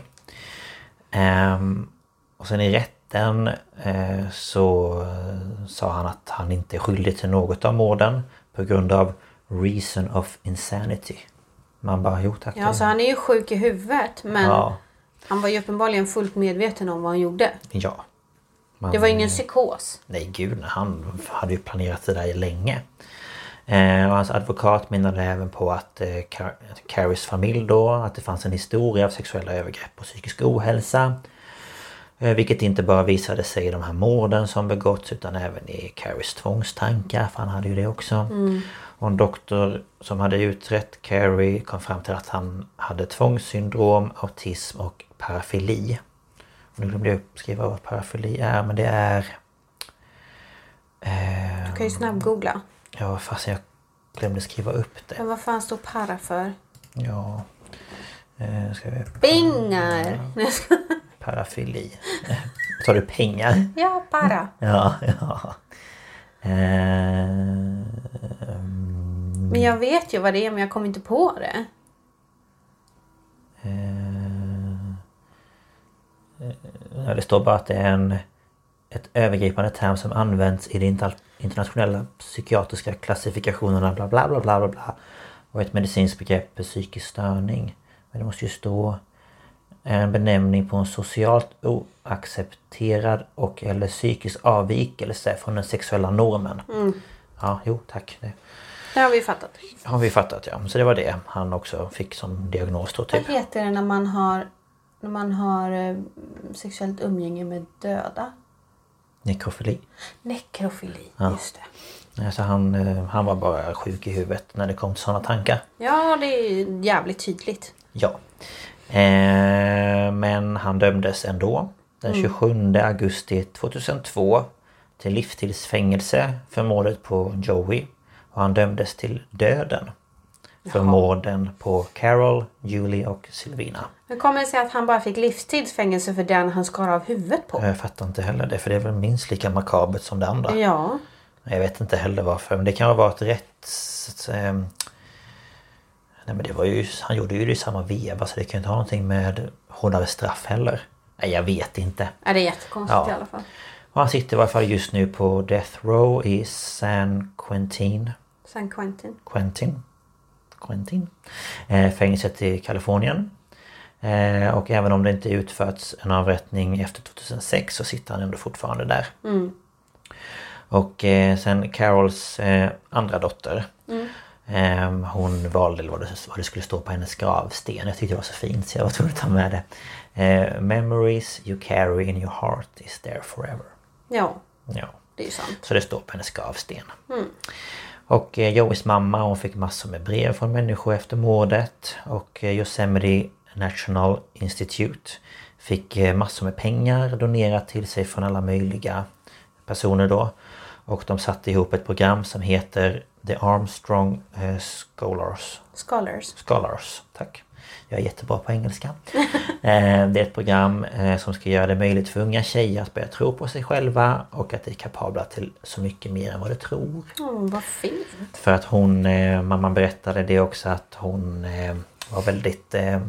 Ehm, och sen i rätten eh, så eh, sa han att han inte är skyldig till något av morden på grund av reason of insanity. Man bara, jo tack. Ja, så han är ju sjuk i huvudet men ja, han var ju uppenbarligen fullt medveten om vad han gjorde. ja. Man- Det var ingen psykos. Nej gud, han hade ju planerat det där länge. Eh, och hans advokat menade även på att eh, Car- Carries familj då, att det fanns en historia av sexuella övergrepp och psykisk ohälsa. Eh, vilket inte bara visade sig i de här morden som begåtts utan även i Carries tvångstankar, för han hade ju det också. Och en doktor som hade utrett Carrie kom fram till att han hade tvångssyndrom, autism och parafili. Och nu glömde jag skriva vad parafili är men det är... Eh, Du kan ju snabbgoogla. Ja fast jag glömde skriva upp det. Men vad fan står para för? Ja. Eh, ska vi... Ska- Parafili. Tar du pengar? Ja, para. Ja, ja. Eh, Men jag vet ju vad det är men jag kommer inte på det. Ja, det står bara att det är en, ett övergripande term som används i de inter- internationella psykiatriska klassifikationerna bla bla bla bla bla bla. Och ett medicinskt begrepp för psykisk störning. Men det måste ju stå en benämning på en socialt oaccepterad och eller psykisk avvikelse från den sexuella normen. Ja, jo tack. Det Det har vi fattat. har vi fattat ja. Så det var det han också fick som diagnos då typ. Vad heter det när man har, när man har eh, sexuellt umgänge med döda? Nekrofili. Nekrofili, just det. Alltså han, eh, han var bara sjuk i huvudet när det kom till sådana tankar. Ja, det är jävligt tydligt. Ja. Eh, men han dömdes ändå. Den 27 augusti 2002 till livstidsfängelse för mordet på Joey. Och han dömdes till döden. För morden på Carol, Julie och Silvina. Hur kommer det sig att han bara fick livstidsfängelse för den han skar av huvudet på? Jag fattar inte heller det för det är väl minst lika makabert som det andra. Ja. Jag vet inte heller varför men det kan ha varit rätt... Eh, nej men det var ju... Han gjorde ju det i samma veva så det kan ju inte ha någonting med hårdare straff heller. Nej jag vet inte. ja det är jättekonstigt Ja. i alla fall. Och han sitter i alla fall just nu på Death Row i San Quentin. San Quentin. Quentin. Quentin. Eh, fängelset i Kalifornien. Eh, och även om det inte utförts en avrättning efter 2006 så sitter han ändå fortfarande där. Och eh, sen Carols eh, andra dotter. Eh, hon valde vad det, vad det skulle stå på hennes gravsten. Jag tyckte det var så fint så jag var tvungen att ta med det. Eh, Memories you carry in your heart is there forever. Ja, Ja. det är sant. Så det står på hennes gravsten. Och eh, Joeys mamma hon fick massor med brev från människor efter mordet. Och Yosemite National Institute fick eh, massor med pengar donerat till sig från alla möjliga personer då. Och de satte ihop ett program som heter The Armstrong eh, Scholars. Scholars. Scholars, tack. Jag är jättebra på engelska. Eh, Det är ett program eh, som ska göra det möjligt för unga tjejer att börja tro på sig själva och att de är kapabla till så mycket mer än vad de tror. Mm, vad fint. För att hon, eh, mamman berättade det också att hon var väldigt eh,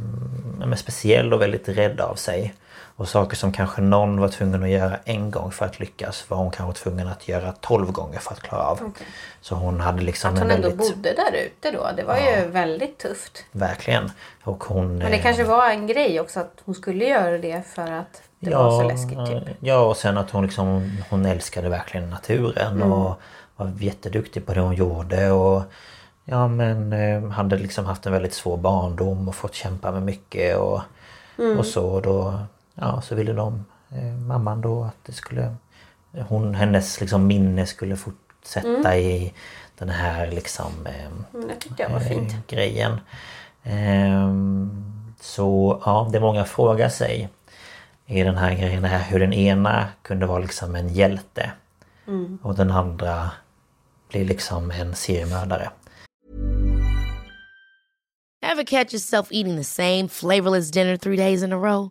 speciell och väldigt rädd av sig. Och saker som kanske någon var tvungen att göra en gång för att lyckas var hon kanske tvungen att göra 12 gånger för att klara av. Okej. Så hon hade liksom Att hon ändå väldigt... bodde där ute då. Det var ju väldigt tufft. Verkligen. Och hon... Men det eh, kanske var en grej också att hon skulle göra det för att det var så läskigt typ. Ja och sen att hon liksom Hon älskade verkligen naturen Mm. och var jätteduktig på det hon gjorde och Ja men eh, hade liksom haft en väldigt svår barndom och fått kämpa med mycket och, Mm. och så då Ja så ville de eh, Mamman då att det skulle hon, Hennes liksom minne skulle fortsätta Mm. i Den här liksom eh, Men det tyckte jag var fint. eh, grejen. Ehm, så ja, det många frågar sig i den här grejen här hur den ena kunde vara liksom en hjälte Mm. och den andra blir liksom en seriemördare. Ever catch yourself eating the same flavorless dinner three days in a row?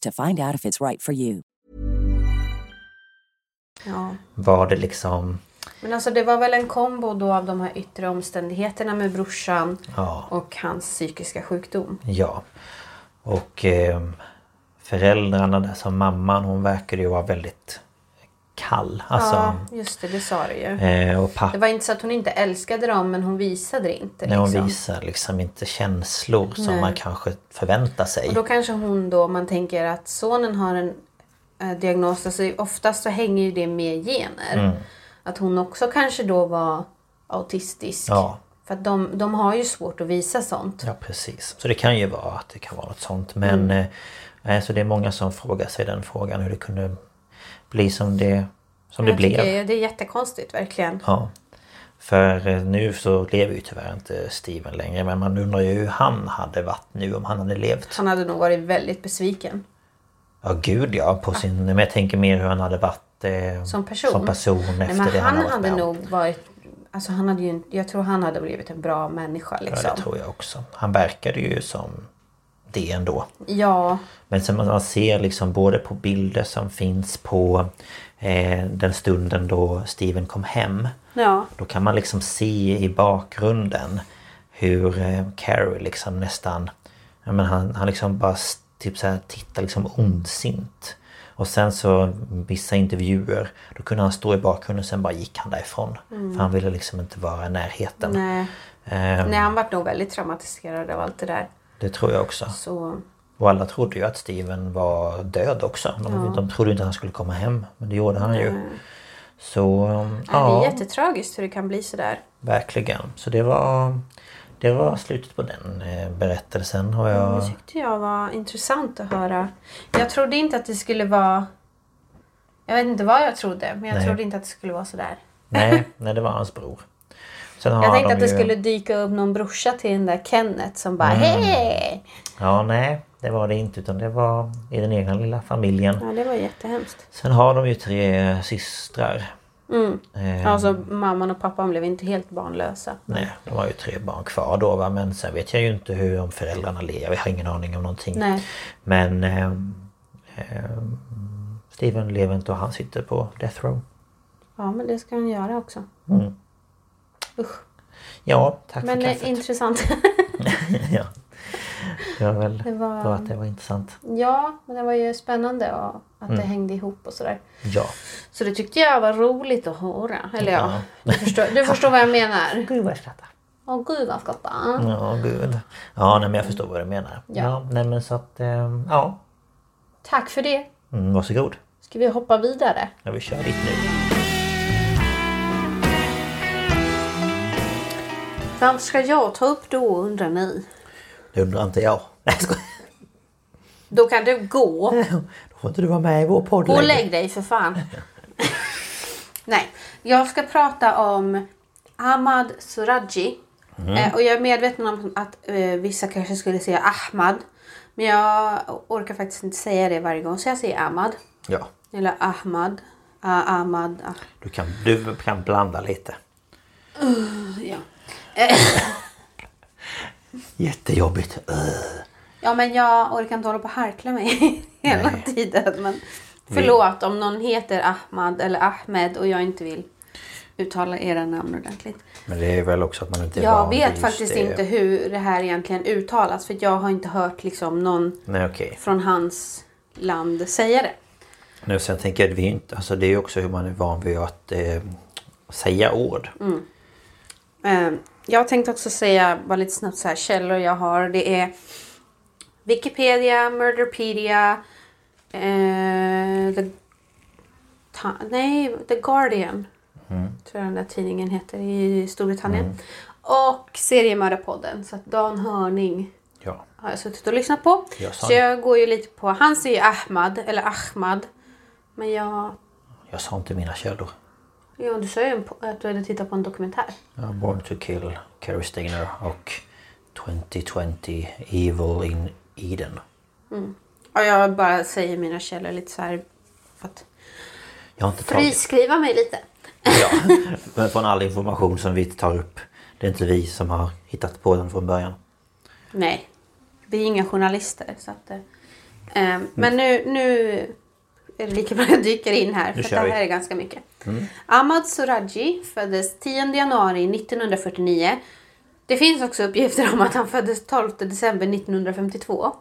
to find out if it's right for you. Ja. Var det liksom Men alltså det var väl en kombo då av de här yttre omständigheterna med brorsan Ja, och hans psykiska sjukdom. ja. Och eh, föräldrarna där som mamman hon verkade ju vara väldigt kall. Alltså, ja, just det, det sa du ju. eh, och pappa Det var inte så att hon inte älskade dem men hon visade det inte. när hon Liksom. visar liksom inte känslor som Nej. man kanske förväntar sig. Och då kanske hon då, man tänker att sonen har en eh, diagnos, alltså oftast så hänger ju det med gener. Mm. Att hon också kanske då var autistisk. Ja. För att de, de har ju svårt att visa sånt. Ja precis. Så det kan ju vara att det kan vara något sånt. Men Mm. eh, så det är många som frågar sig den frågan hur det kunde bli som det, som det blev. tycker Det är jättekonstigt verkligen. Ja. För eh, nu så lever ju tyvärr inte Steven längre men man undrar ju hur han hade varit nu om han hade levt. Han hade nog varit väldigt besviken. Ja gud ja, på sin, men jag tänker mer hur han hade varit eh, Som person? som person efter Nej, men det han han hade med om. nog varit... Alltså han hade ju, jag tror han hade blivit en bra människa liksom. Ja det tror jag också. Han verkade ju som det ändå. Ja, Men sen man ser liksom både på bilder som finns på eh, den stunden då Steven kom hem. ja. Då kan man liksom se i bakgrunden hur eh, Carrie liksom nästan... Men han, han liksom bara typ så här tittar liksom ondsint. Och sen så vissa intervjuer då kunde han stå i bakgrunden sen bara gick han därifrån. För han ville liksom inte vara i närheten. Nej. Eh, Nej, han var nog väldigt traumatiserad av allt det där. Det tror jag också. Så... Och alla trodde ju att Steven var död också. De, de trodde inte att han skulle komma hem. Men det gjorde han ju. Så Ja. Det är ja, jättetragiskt hur det kan bli sådär. verkligen. Så det var, det var slutet på den eh, berättelsen. Och Det jag, tyckte jag var intressant att höra. Jag trodde inte att det skulle vara... Jag vet inte vad jag trodde, men jag Nej. trodde inte att det skulle vara sådär. nej, nej, det var hans bror. Jag tänkte att det ju, skulle dyka upp någon brorsa till den där Kenneth som bara Mm. hej! Ja, nej, det var det inte. Utan det var i den egna lilla familjen. Ja, det var jättehemskt. Sen har de ju tre systrar. Mm. Eh, Alltså mamman och pappan blev inte helt barnlösa. Nej, de har ju tre barn kvar då va. Men sen vet jag ju inte hur om föräldrarna lever. Jag har ingen aning om någonting. Nej. Men eh, eh, Steven lever inte och han sitter på death row. Ja, men det ska han göra också. Usch. Ja, tack Men för eh, kaffet. intressant. ja. Det var väl Det var- bra att det var intressant. ja, men det var ju spännande och att Mm. det hängde ihop och sådär. Ja. Så det tyckte jag var roligt att höra. Eller ja, du förstår, du förstår vad jag menar. Gud vad jag skrattar. Åh gud vad skottar. Ja, gud. Ja, nej, men jag förstår vad du menar. Ja. Ja, nej men så att... ehm, ja. Tack för det. Mm, varsågod. Ska vi hoppa vidare? Ja, vi kör dit nu. Vem ska jag ta upp då undrar ni? Det undrar inte jag. Då kan du gå. Då får inte du vara med i vår podd Gå och längre. lägg dig för fan. Nej, jag ska prata om Ahmad Suraji. Eh, och jag är medveten om att eh, vissa kanske skulle säga Ahmad. Men jag orkar faktiskt inte säga det varje gång så jag säger Ahmad. Ja, Eller Ahmad. Ah, Ahmad. Ah. du kan, du kan blanda lite. Ja. Jättejobbigt. Ugh. ja men jag orkar inte hålla på och harkla mig hela Nej. tiden. Men förlåt om någon heter Ahmad eller Ahmed och jag inte vill uttala era namn ordentligt. Men det är väl också att man inte är Jag vet faktiskt det. inte hur det här egentligen uttalas för jag har inte hört liksom någon Nej okej. från hans land säga det. Nu sen tänker jag att vi inte... Alltså det är också hur man är van vid att eh, säga ord. Mm. Eh, Jag tänkte också säga bara lite snabbt så här källor jag har. Det är Wikipedia, Murderpedia, eh, the, nej, The Guardian. Tror jag den där tidningen heter i Storbritannien. Och Seriemördarpodden. Så att Dan Hörning Ja. har jag suttit och lyssnat på. Jag så jag går ju lite på, han säger Ahmad eller Ahmad. Men jag, Jag sa inte mina källor. Ja du sa ju att du hade tittat på en dokumentär. Ja, Born to kill, Carrie Stigner och 2020 Evil in Eden. Ja, jag bara säger mina källor lite så här för att Jag har inte tagit... friskriva mig lite. Ja, men från all information som vi tar upp. Det är inte vi som har hittat på den från början. Nej, vi är inga journalister. Så att, eh, eh, men nu, nu är det lika bra jag dyker in här. För det vi. här är ganska mycket. Ahmad Suraji föddes 10 januari 1949. Det finns också uppgifter om att han föddes 12 december 1952.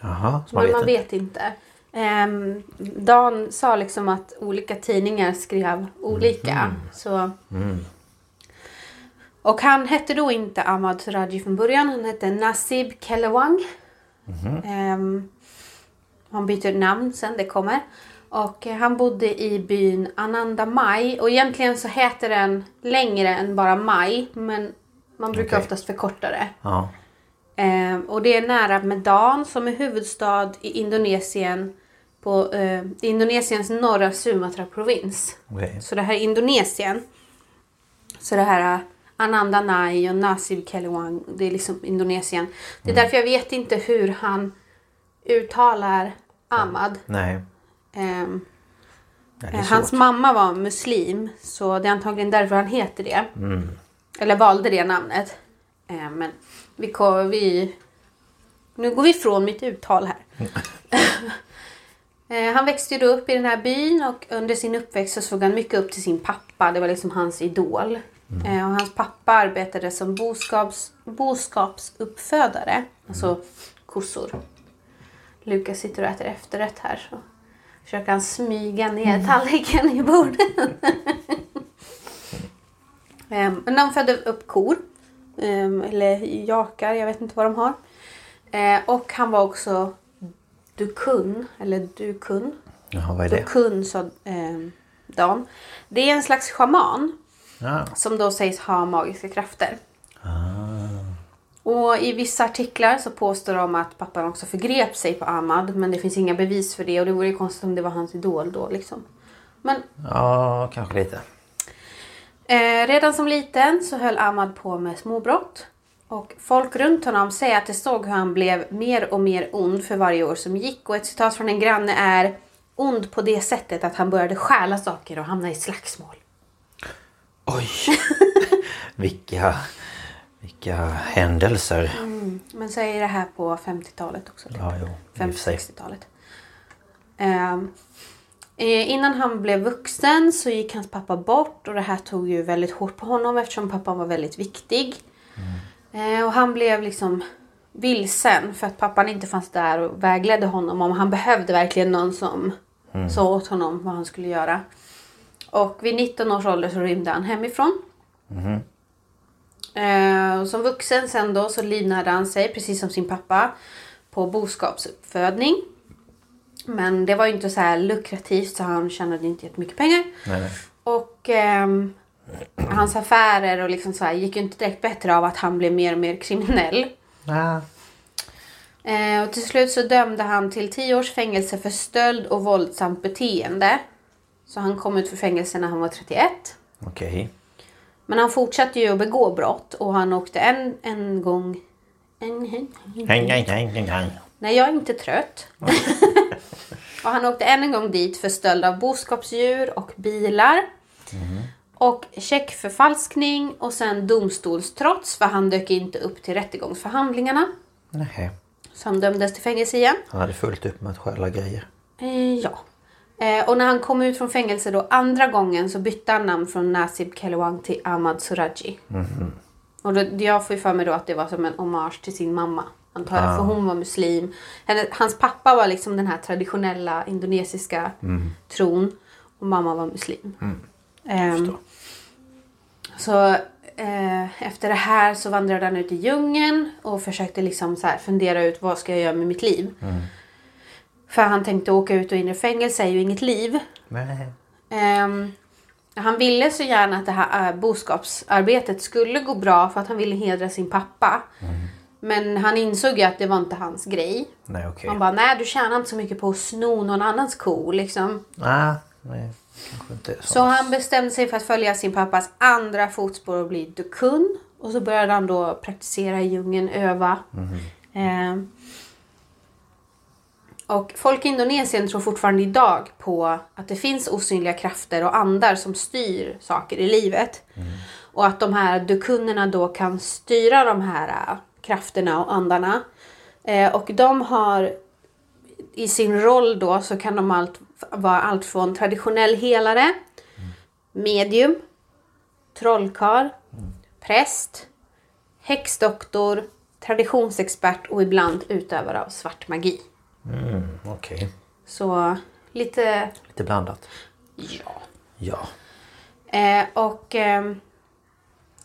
Jaha, så man Men vet man inte. vet inte. Ehm, Dan sa liksom att olika tidningar skrev olika. Mm. Så. Och han hette då inte Ahmad Suraji från början. Han hette Nasib Kelewang. Mhm. Ehm, han byter namn sen, det kommer. Och han bodde i byn Ananda Mai. Och egentligen så heter den längre än bara Mai. Men man brukar Okej. oftast förkorta det. Ja, Eh, och det är nära Medan som är huvudstad i Indonesien. På eh, Indonesiens norra Sumatra-provins. okej. Så det här är Indonesien. Så det här eh, Ananda Nai och Nasib Kelewang, det är liksom Indonesien. Det är därför jag vet inte hur han uttalar Ahmad. Nej. Ehm, Eh, Hans svårt. mamma var muslim så det är antagligen därför han heter det. Eller valde det namnet. Eh, Men vi, vi... Nu går vi ifrån mitt uttal här. Eh, Han växte ju upp i den här byn och under sin uppväxt så såg han mycket upp till sin pappa. Det var liksom hans idol. Eh, Och hans pappa arbetade som boskaps, boskapsuppfödare. Alltså kossor. Lukas sitter och äter efterrätt här. Så försöker han smyga ner tallriken i bordet. Ehm, Men de födde upp kor. ehm, Eller jakar, jag vet inte vad de har. Eh, Och han var också dukun. Eller dukun. Jaha, vad är det? Dukun sa ehm, Dan. Det är en slags schaman. Ja. Som då sägs ha magiska krafter. Och i vissa artiklar så påstår de att pappan också förgrep sig på Ahmad. Men det finns inga bevis för det. Och det vore ju konstigt om det var hans idol då liksom. Men ja, kanske lite. Eh, redan som liten så höll Ahmad på med småbrott. Och folk runt honom säger att de såg hur han blev mer och mer ond för varje år som gick. Och ett citat från en granne är ond på det sättet att han började stjäla saker och hamna i slagsmål. Oj! vilka, vilka händelser. Men så är det här på 50-talet också. Typ. Ja, jo. i och för sig. 50-60-talet. Ehm, Eh, innan han blev vuxen så gick hans pappa bort och det här tog ju väldigt hårt på honom eftersom pappan var väldigt viktig. Eh, och han blev liksom vilsen för att pappan inte fanns där och vägledde honom om han behövde verkligen någon som sa åt honom vad han skulle göra. Och vid 19 års ålder så rymde han hemifrån. Eh, som vuxen sen då så livnärde han sig precis som sin pappa på boskapsuppfödning. Men det var ju inte så här lukrativt så han tjänade inte jättemycket pengar. Nej, nej. Och ehm, hans affärer och liksom så här gick ju inte direkt bättre av att han blev mer och mer kriminell. Eh, och till slut så dömde han till 10 års fängelse för stöld och våldsamt beteende. Så han kom ut för fängelse när han var 31. Okej. Men han fortsatte ju att begå brott och han åkte en, en gång... En, en, hej, hej, hej. Nej, jag är inte trött. och han åkte än en gång dit för stöld av boskapsdjur och bilar. Och checkförfalskning och sen domstolstrots för han dök inte upp till rättegångsförhandlingarna. Nej. Så han dömdes till fängelse igen. Han hade fullt upp med att stjäla grejer. Eh, ja. Eh, och när han kom ut från fängelse då andra gången så bytte han namn från Nasib Kelewang till Ahmad Suraji. Och då, jag får ju för mig då att det var som en hommage till sin mamma. Antar jag, för hon var muslim. Henne, hans pappa var liksom den här traditionella indonesiska tron. Och mamma var muslim. Ehm, så eh, efter det här så vandrade han ut i djungeln och försökte liksom så fundera ut vad ska jag göra med mitt liv. För han tänkte åka ut och in i fängelse är ju inget liv. Nej. Ehm, han ville så gärna att det här äh, boskapsarbetet skulle gå bra för att han ville hedra sin pappa. Men han insåg ju att det var inte hans grej. Nej, okej. Han bara, nej du tjänar inte så mycket på att sno någon annans ko liksom. Ah, nej, kanske inte så. Så han bestämde sig för att följa sin pappas andra fotspår och bli dukun. Och så började han då praktisera i djungeln, öva. Ehm, och folk i Indonesien tror fortfarande idag på att det finns osynliga krafter och andar som styr saker i livet. Och att de här dukunnerna då kan styra de här äh, krafterna och andarna. Eh, och de har i sin roll då så kan de allt, vara allt från traditionell helare, medium, trollkarl, präst, häxdoktor, traditionsexpert och ibland utövare av svart magi. Mm, okej. Så lite... Lite blandat. Ja. Ja. Eh, och ehm,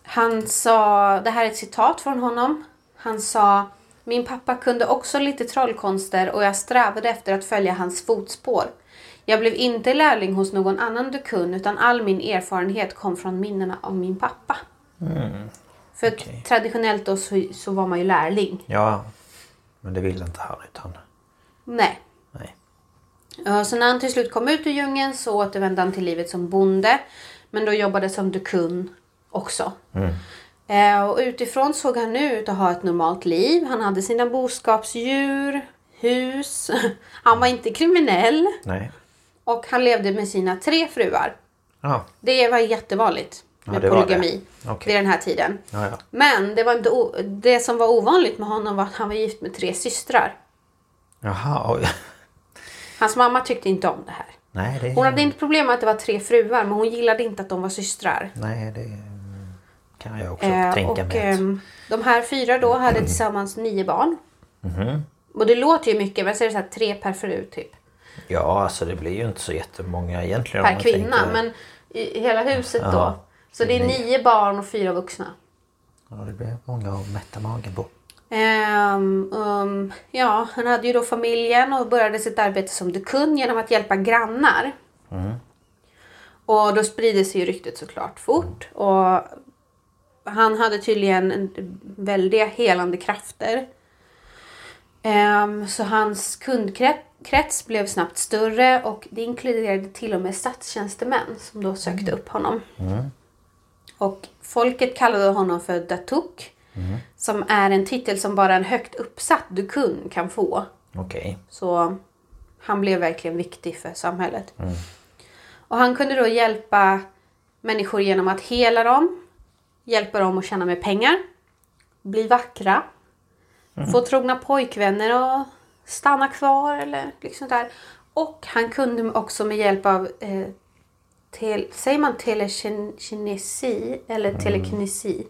han sa, det här är ett citat från honom. Han sa Min pappa kunde också lite trollkonster och jag strävade efter att följa hans fotspår. Jag blev inte lärling hos någon annan dukun utan all min erfarenhet kom från minnena av min pappa. För okej. traditionellt då så, så var man ju lärling. Ja. Men det ville inte Harry utan... Nej. Nej. Ja, Så när han till slut kom ut ur djungeln så återvände han till livet som bonde. Men då jobbade som dukun också. Eh, och utifrån såg han nu ut att ha ett normalt liv. Han hade sina boskapsdjur, hus. Han var inte kriminell. Nej. Och han levde med sina tre fruar. Ja. Det var jättevanligt Ja, med var polygami. Okej. vid den här tiden. Ja, ja. Men det, var inte det som var ovanligt med honom var att han var gift med tre systrar. Jaha. Hans mamma tyckte inte om det här. Nej, det... Hon hade inte problem med att det var tre fruar men hon gillade inte att de var systrar. Nej, det kan jag också Eh, tänka och mig. att- ehm, de här fyra då hade tillsammans nio barn. Mhm. Och det låter ju mycket men så är det så här tre per fru typ. Ja, alltså det blir ju inte så jättemånga egentligen. Per kvinna. tänker- Men i hela huset Ja. då. Så det är nio barn och fyra vuxna. Ja, det blir många att mätta magen på. Ehm, um, ja, han hade ju då familjen och började sitt arbete som dukun genom att hjälpa grannar. Och då sprider sig ju ryktet såklart fort. Och han hade tydligen en- väldiga helande krafter. Ehm, så hans kundkrets blev snabbt större och det inkluderade till och med statstjänstemän som då sökte upp honom. Och folket kallade honom för Datuk. Som är en titel som bara en högt uppsatt dukun kan få. Okej. Så han blev verkligen viktig för samhället. Och han kunde då hjälpa människor genom att hela dem, hjälpa dem att tjäna mer pengar, bli vackra, få trogna pojkvänner och stanna kvar eller liksom där. Och han kunde också med hjälp av eh, tel, säger man telekinesi eller telekinesi?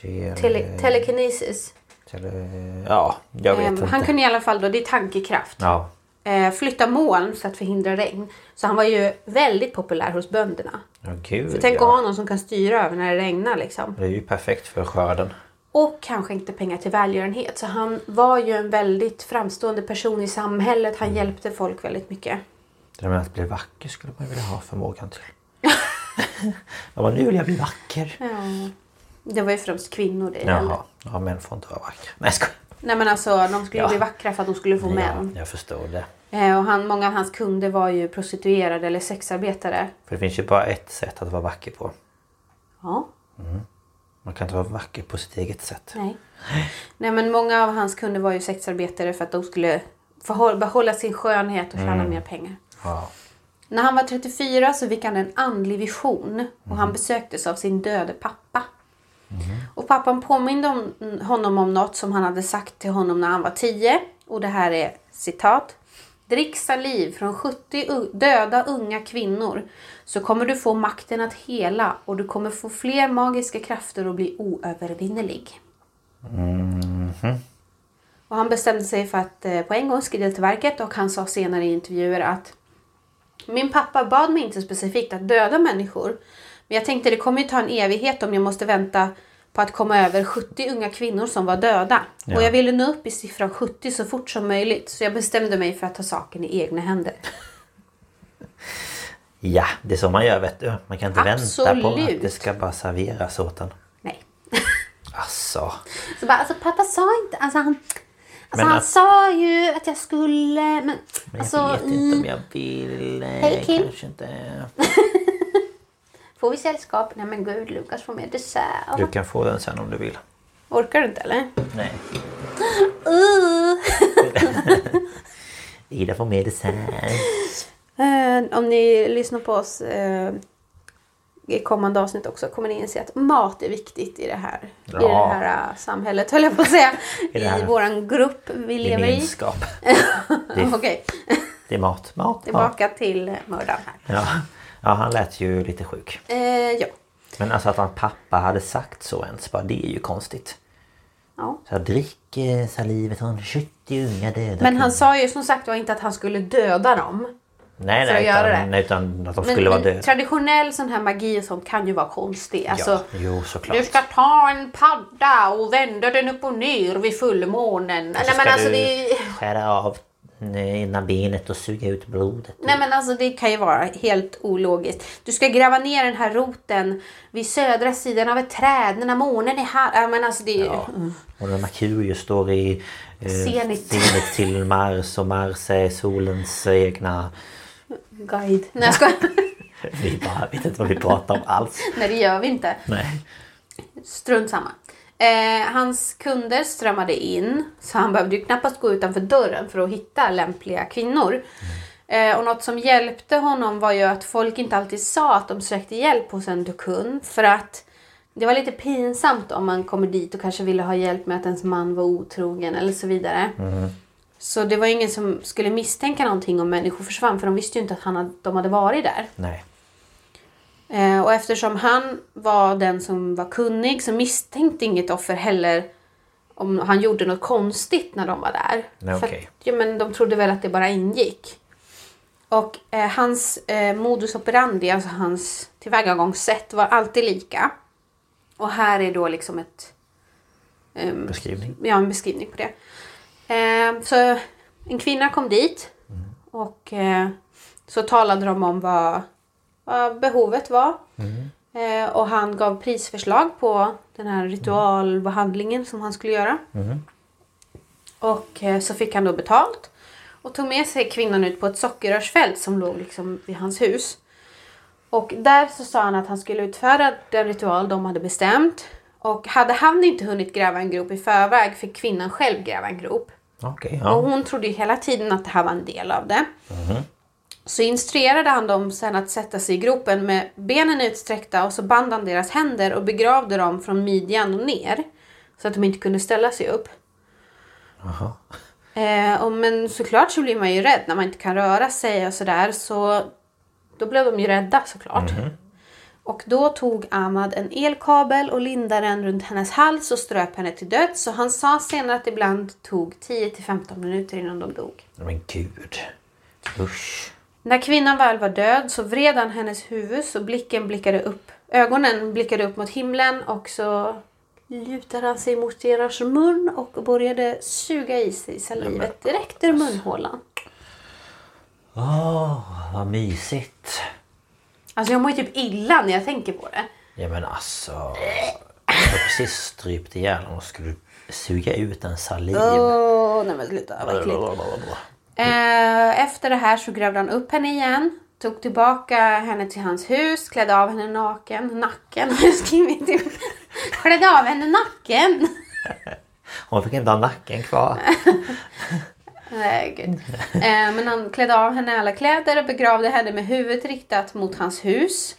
Tele... Tele, telekinesis. tele- Ja, jag vet Ehm, inte. han kunde i alla fall då, det är tankekraft. Ja. Eh, flytta moln för att förhindra regn. Så han var ju väldigt populär hos bönderna. ja, gud För tänk ja. att ha någon som kan styra över när det regnar liksom. Det är ju perfekt för skörden. Och han skänkte pengar till välgörenhet. Så han var ju en väldigt framstående person i samhället. Han hjälpte folk väldigt mycket. Det där med att bli vacker skulle man vilja ha förmågan till. ja, men nu vill jag bli vacker. Ja. Det var ju främst kvinnor det Jaha, ja, män får inte vara vackra. Nej, skojar. Nej men alltså de skulle ju Ja. bli vackra för att de skulle få män. Ja, jag förstår det. Eh, och han, många av hans kunder var ju prostituerade eller sexarbetare. För det finns ju bara ett sätt att vara vacker på. Ja, Man kan inte vara vacker på sitt eget sätt. nej. Nej men många av hans kunder var ju sexarbetare för att de skulle få hå- behålla sin skönhet och tjäna mer pengar. Ja. När han var 34 så fick han en andlig vision och han besöktes av sin döde pappa. Och pappan påminde om, honom om något som han hade sagt till honom när han var 10. Och det här är citat. Drick saliv från 70 u- döda unga kvinnor så kommer du få makten att hela och du kommer få fler magiska krafter och bli oövervinnerlig. Och han bestämde sig för att eh, på en gång skrida till verket och han sa senare i intervjuer att min pappa bad mig inte specifikt att döda människor. Men jag tänkte det kommer ju ta en evighet om jag måste vänta på att komma över 70 unga kvinnor som var döda. Ja. Och jag ville nå upp i siffran 70 så fort som möjligt. Så jag bestämde mig för att ta saken i egna händer. ja, det är så man gör vet du. Man kan inte vänta på att Absolut. det ska bara serveras åt en. Nej. Alltså. Så bara, alltså pappa sa inte, alltså han, alltså Men han att- sa ju att jag skulle, men, Men jag alltså, vet inte mm, om jag vill. Hej, Kim. Kanske inte. får vi sällskap? Nej men gud, Lukas får mer dessert. Du kan få den sen om du vill. Orkar du inte eller? Nej. Uh. Ida får med dessert. Eh, om ni lyssnar på oss eh, i kommande avsnitt också kommer ni inse att mat är viktigt i det här, i det Ja. här eh, samhället, höll jag på att säga. I I, våran grupp vi lever i. Gemenskap. Det är, det är mat. Mat. mat. tillbaka till eh, mördaren här. Ja. Ja, han lät ju lite sjuk. Eh, ja. Men alltså att hans pappa hade sagt så ens, bara, det är ju konstigt. ja. Så här, drick eh, salivet från 70 unga döda Men han sa ju som sagt var inte att han skulle döda dem. nej, nej, utan, det. utan att de Men, skulle vara döda. traditionell sån här magi och sånt kan ju vara konstig. Alltså, ja, jo såklart. Du ska ta en padda och vända den upp och ner vid fullmånen. Så Nej men alltså du det... skära av ena benet och suga ut blodet. Nej men alltså det kan ju vara helt ologiskt. Du ska gräva ner den här roten vid södra sidan av ett träd när månen är här. Ja, men alltså det. Ja. Och när Merkurius står i eh, Zenit. zenit till Mars och Mars är solens egna... Guide. Nej jag skojar. Vi bara vet inte vad vi pratar om alls. Nej det gör vi inte. Nej. Strunt samma. Eh, hans kunder strömmade in så han behövde ju knappast gå utanför dörren för att hitta lämpliga kvinnor. Eh, och något som hjälpte honom var ju att folk inte alltid sa att de sökte hjälp hos en dukun. För att det var lite pinsamt om man kommer dit och kanske ville ha hjälp med att ens man var otrogen eller så vidare. Så det var ingen som skulle misstänka någonting om människor försvann för de visste ju inte att han hade, de hade varit där. Nej. Eh, och eftersom han var den som var kunnig så misstänkte inget offer heller om han gjorde något konstigt när de var där. Nej, För okej. att, ja, men de trodde väl att det bara ingick. Och eh, hans eh, modus operandi, alltså hans tillvägagångssätt var alltid lika. Och här är då liksom ett... ehm, Beskrivning. Ja, en beskrivning på det. Eh, så en kvinna kom dit och eh, så talade de om vad, vad behovet var. Eh, och han gav prisförslag på den här ritualbehandlingen som han skulle göra. Och eh, så fick han då betalt. Och tog med sig kvinnan ut på ett sockerrörsfält som låg liksom vid hans hus. Och där så sa han att han skulle utföra den ritual de hade bestämt. Och hade han inte hunnit gräva en grop i förväg fick kvinnan själv gräva en grop. Och ja. hon trodde ju hela tiden att det här var en del av det. Så instruerade han dem sen att sätta sig i gropen med benen utsträckta och så band han deras händer och begravde dem från midjan och ner. Så att de inte kunde ställa sig upp. Jaha. Eh, och, men såklart så blir man ju rädd när man inte kan röra sig och sådär. Så då blev de ju rädda såklart. Och då tog Ahmad en elkabel och lindade den runt hennes hals och ströp henne till döds. Så han sa senare att det ibland tog 10-15 minuter innan de dog. Men gud. Usch. När kvinnan väl var död så vred han hennes huvud så blicken blickade upp. Ögonen blickade upp mot himlen och så lutade han sig mot deras mun och började suga i sig salivet direkt ur munhålan. Åh, vad mysigt. Alltså jag mår ju typ illa när jag tänker på det. Ja men alltså. Jag har precis strypt ihjäl honom och skulle suga ut en saliv. Åh, nej men sluta, vad äckligt. Eh, efter det här så grävde han upp henne igen. Tog tillbaka henne till hans hus, klädde av henne naken, nacken har jag skrivit. till. Klädde av henne nacken. Hon fick inte ha nacken kvar. Nej, gud. Eh, men han klädde av henne alla kläder och begravde henne med huvudet riktat mot hans hus.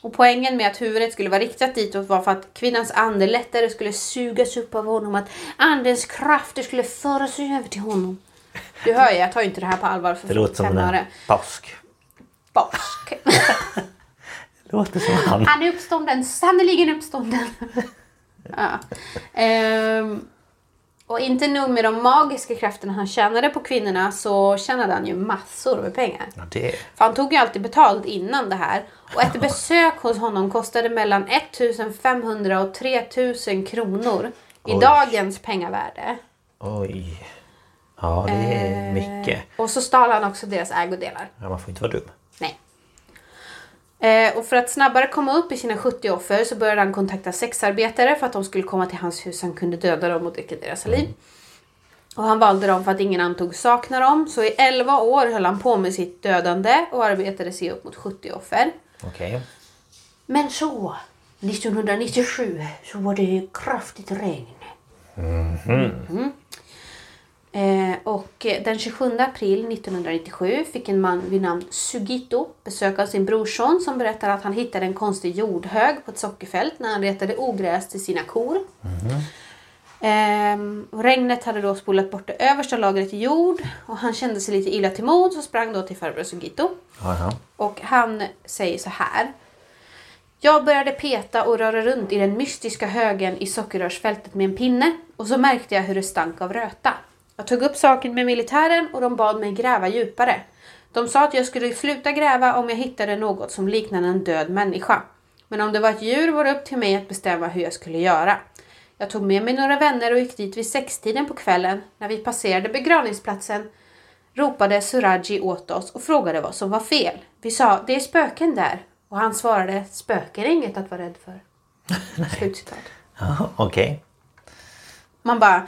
Och poängen med att huvudet skulle vara riktat ditåt var för att kvinnans ande lättare skulle sugas upp av honom. Att andens krafter skulle föras över till honom. Du hör ju, jag tar ju inte det här på allvar för Det låter som en påsk. Barsk. Det låter som han. Han är uppstånden, sannerligen uppstånden. ja. Ehm, och inte nog med de magiska krafterna han tjänade på kvinnorna så tjänade han ju massor med pengar. Ja, det. För han tog ju alltid betalt innan det här. Och ett besök hos honom kostade mellan 1500 och 3000 kronor i Oj. dagens pengavärde. Oj. Ja, det är mycket. Och så stal han också deras ägodelar. Ja, man får inte vara dum. Nej. Eh, och för att snabbare komma upp i sina 70 offer så började han kontakta sexarbetare för att de skulle komma till hans hus. Han kunde döda dem och dricka deras saliv. Och han valde dem för att ingen antog sakna dem. Så i 11 år höll han på med sitt dödande och arbetade sig upp mot 70 offer. Okej. Men så, 1997, så var det kraftigt regn. Mhm. Eh, och eh, den 27 april 1997 fick en man vid namn Sugito besök av sin brorson som berättar att han hittade en konstig jordhög på ett sockerfält när han retade ogräs till sina kor. Ehm, och regnet hade då spolat bort det översta lagret jord och han kände sig lite illa till mods och sprang då till farbror Sugito. Jaha. Och han säger så här. Jag började peta och röra runt i den mystiska högen i sockerrörsfältet med en pinne och så märkte jag hur det stank av röta. Jag tog upp saken med militären och de bad mig gräva djupare. De sa att jag skulle sluta gräva om jag hittade något som liknade en död människa. Men om det var ett djur var det upp till mig att bestämma hur jag skulle göra. Jag tog med mig några vänner och gick dit vid sextiden på kvällen. När vi passerade begravningsplatsen ropade Suraji åt oss och frågade vad som var fel. Vi sa det är spöken där och han svarade spöken är inget att vara rädd för. Slutcitat. Ja, Okej. Man bara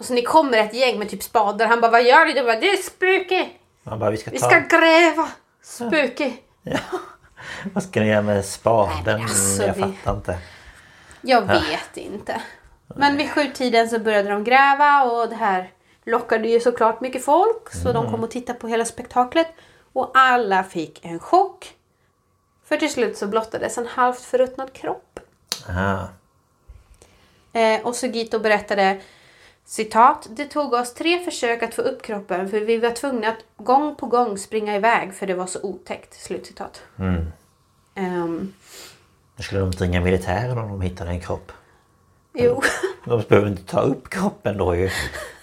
och så ni kommer ett gäng med typ spadar. Han bara vad gör ni? De bara det är spöke. Bara, vi ska Vi ta... ska gräva. Spöke. Vad ska ni göra med spaden? Alltså, jag fattar inte. Jag vet inte. Men vid sjutiden så började de gräva och det här lockade ju såklart mycket folk. Så de kom och tittade på hela spektaklet. Och alla fick en chock. För till slut så blottades en halvt förruttnad kropp. Aha. Eh, och Sugito berättade citat. Det tog oss tre försök att få upp kroppen för vi var tvungna att gång på gång springa iväg för det var så otäckt. Slutcitat. Ehm, Nu skulle de inte ringa militären om de hittade en kropp. jo. De behöver inte ta upp kroppen då ju.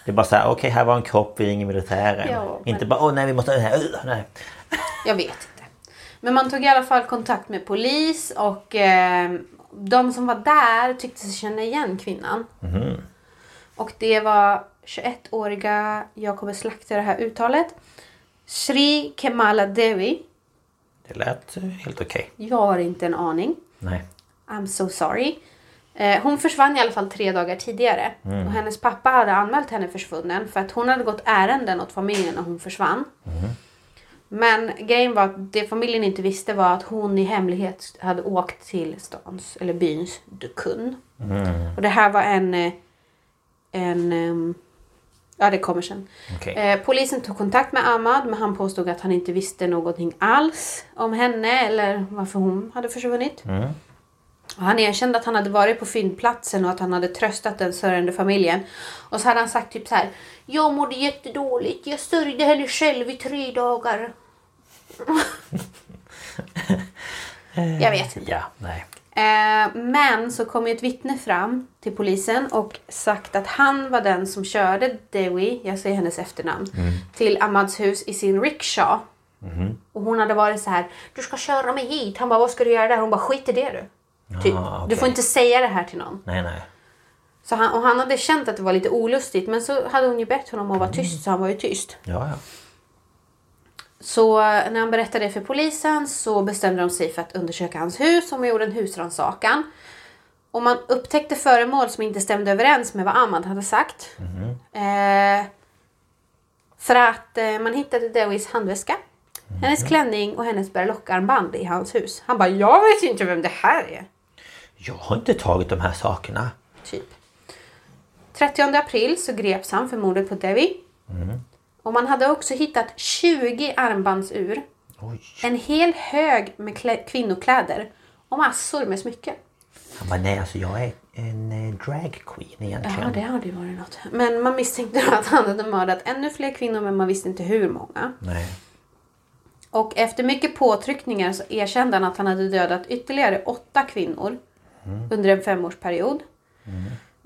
Det är bara så här, okej här var en kropp, vi ringer militären. Ja, men- Inte bara, åh nej vi måste... Uh, nej. Jag vet inte. Men man tog i alla fall kontakt med polis och eh, de som var där tyckte sig känna igen kvinnan. Och det var 21-åriga, jag kommer slakta det här uttalet, Sri Kemala Devi. Det lät eh, helt okej. Jag har inte en aning. Nej. I'm so sorry. Eh, hon försvann i alla fall tre dagar tidigare. Och hennes pappa hade anmält henne försvunnen för att hon hade gått ärenden åt familjen när hon försvann. Men grejen var att det familjen inte visste var att hon i hemlighet hade åkt till stans, eller byns Dukun. Och det här var en... en ehm, ja, det kommer sen. Okej. Eh, polisen tog kontakt med Ahmad men han påstod att han inte visste någonting alls om henne eller varför hon hade försvunnit. Och han erkände att han hade varit på fyndplatsen och att han hade tröstat den sörjande familjen. Och så hade han sagt typ så här. Jag mådde jättedåligt. Jag sörjde henne själv i tre dagar. jag vet inte. Ja, nej. Eh, men så kom ju ett vittne fram till polisen och sagt att han var den som körde Dewi, jag säger hennes efternamn, till Ahmads hus i sin rickshaw. Och hon hade varit så här, du ska köra mig hit. Han bara, vad ska du göra där? Hon bara, skit i det du. Typ. Ah, Du får inte säga det här till någon. Nej, nej. Så han, och han hade känt att det var lite olustigt men så hade hon ju bett honom att vara tyst så han var ju tyst. Ja, ja. Så eh, när han berättade det för polisen så bestämde de sig för att undersöka hans hus och man gjorde en husrannsakan. Och man upptäckte föremål som inte stämde överens med vad Ahmad hade sagt. Eh, för att eh, man hittade Dewis handväska, hennes klänning och hennes berlockarmband i hans hus. Han bara, jag vet inte vem det här är. Jag har inte tagit de här sakerna. Typ. 30 april så greps han för mordet på Devi. Och man hade också hittat 20 armbandsur, Oj. en hel hög med klä- kvinnokläder och massor med smycken. Han bara, nej alltså jag är en eh, drag queen egentligen. Ja, det hade ju varit något. Men man misstänkte då att han hade mördat ännu fler kvinnor men man visste inte hur många. Nej. Och efter mycket påtryckningar så erkände han att han hade dödat ytterligare åtta kvinnor under en femårsperiod.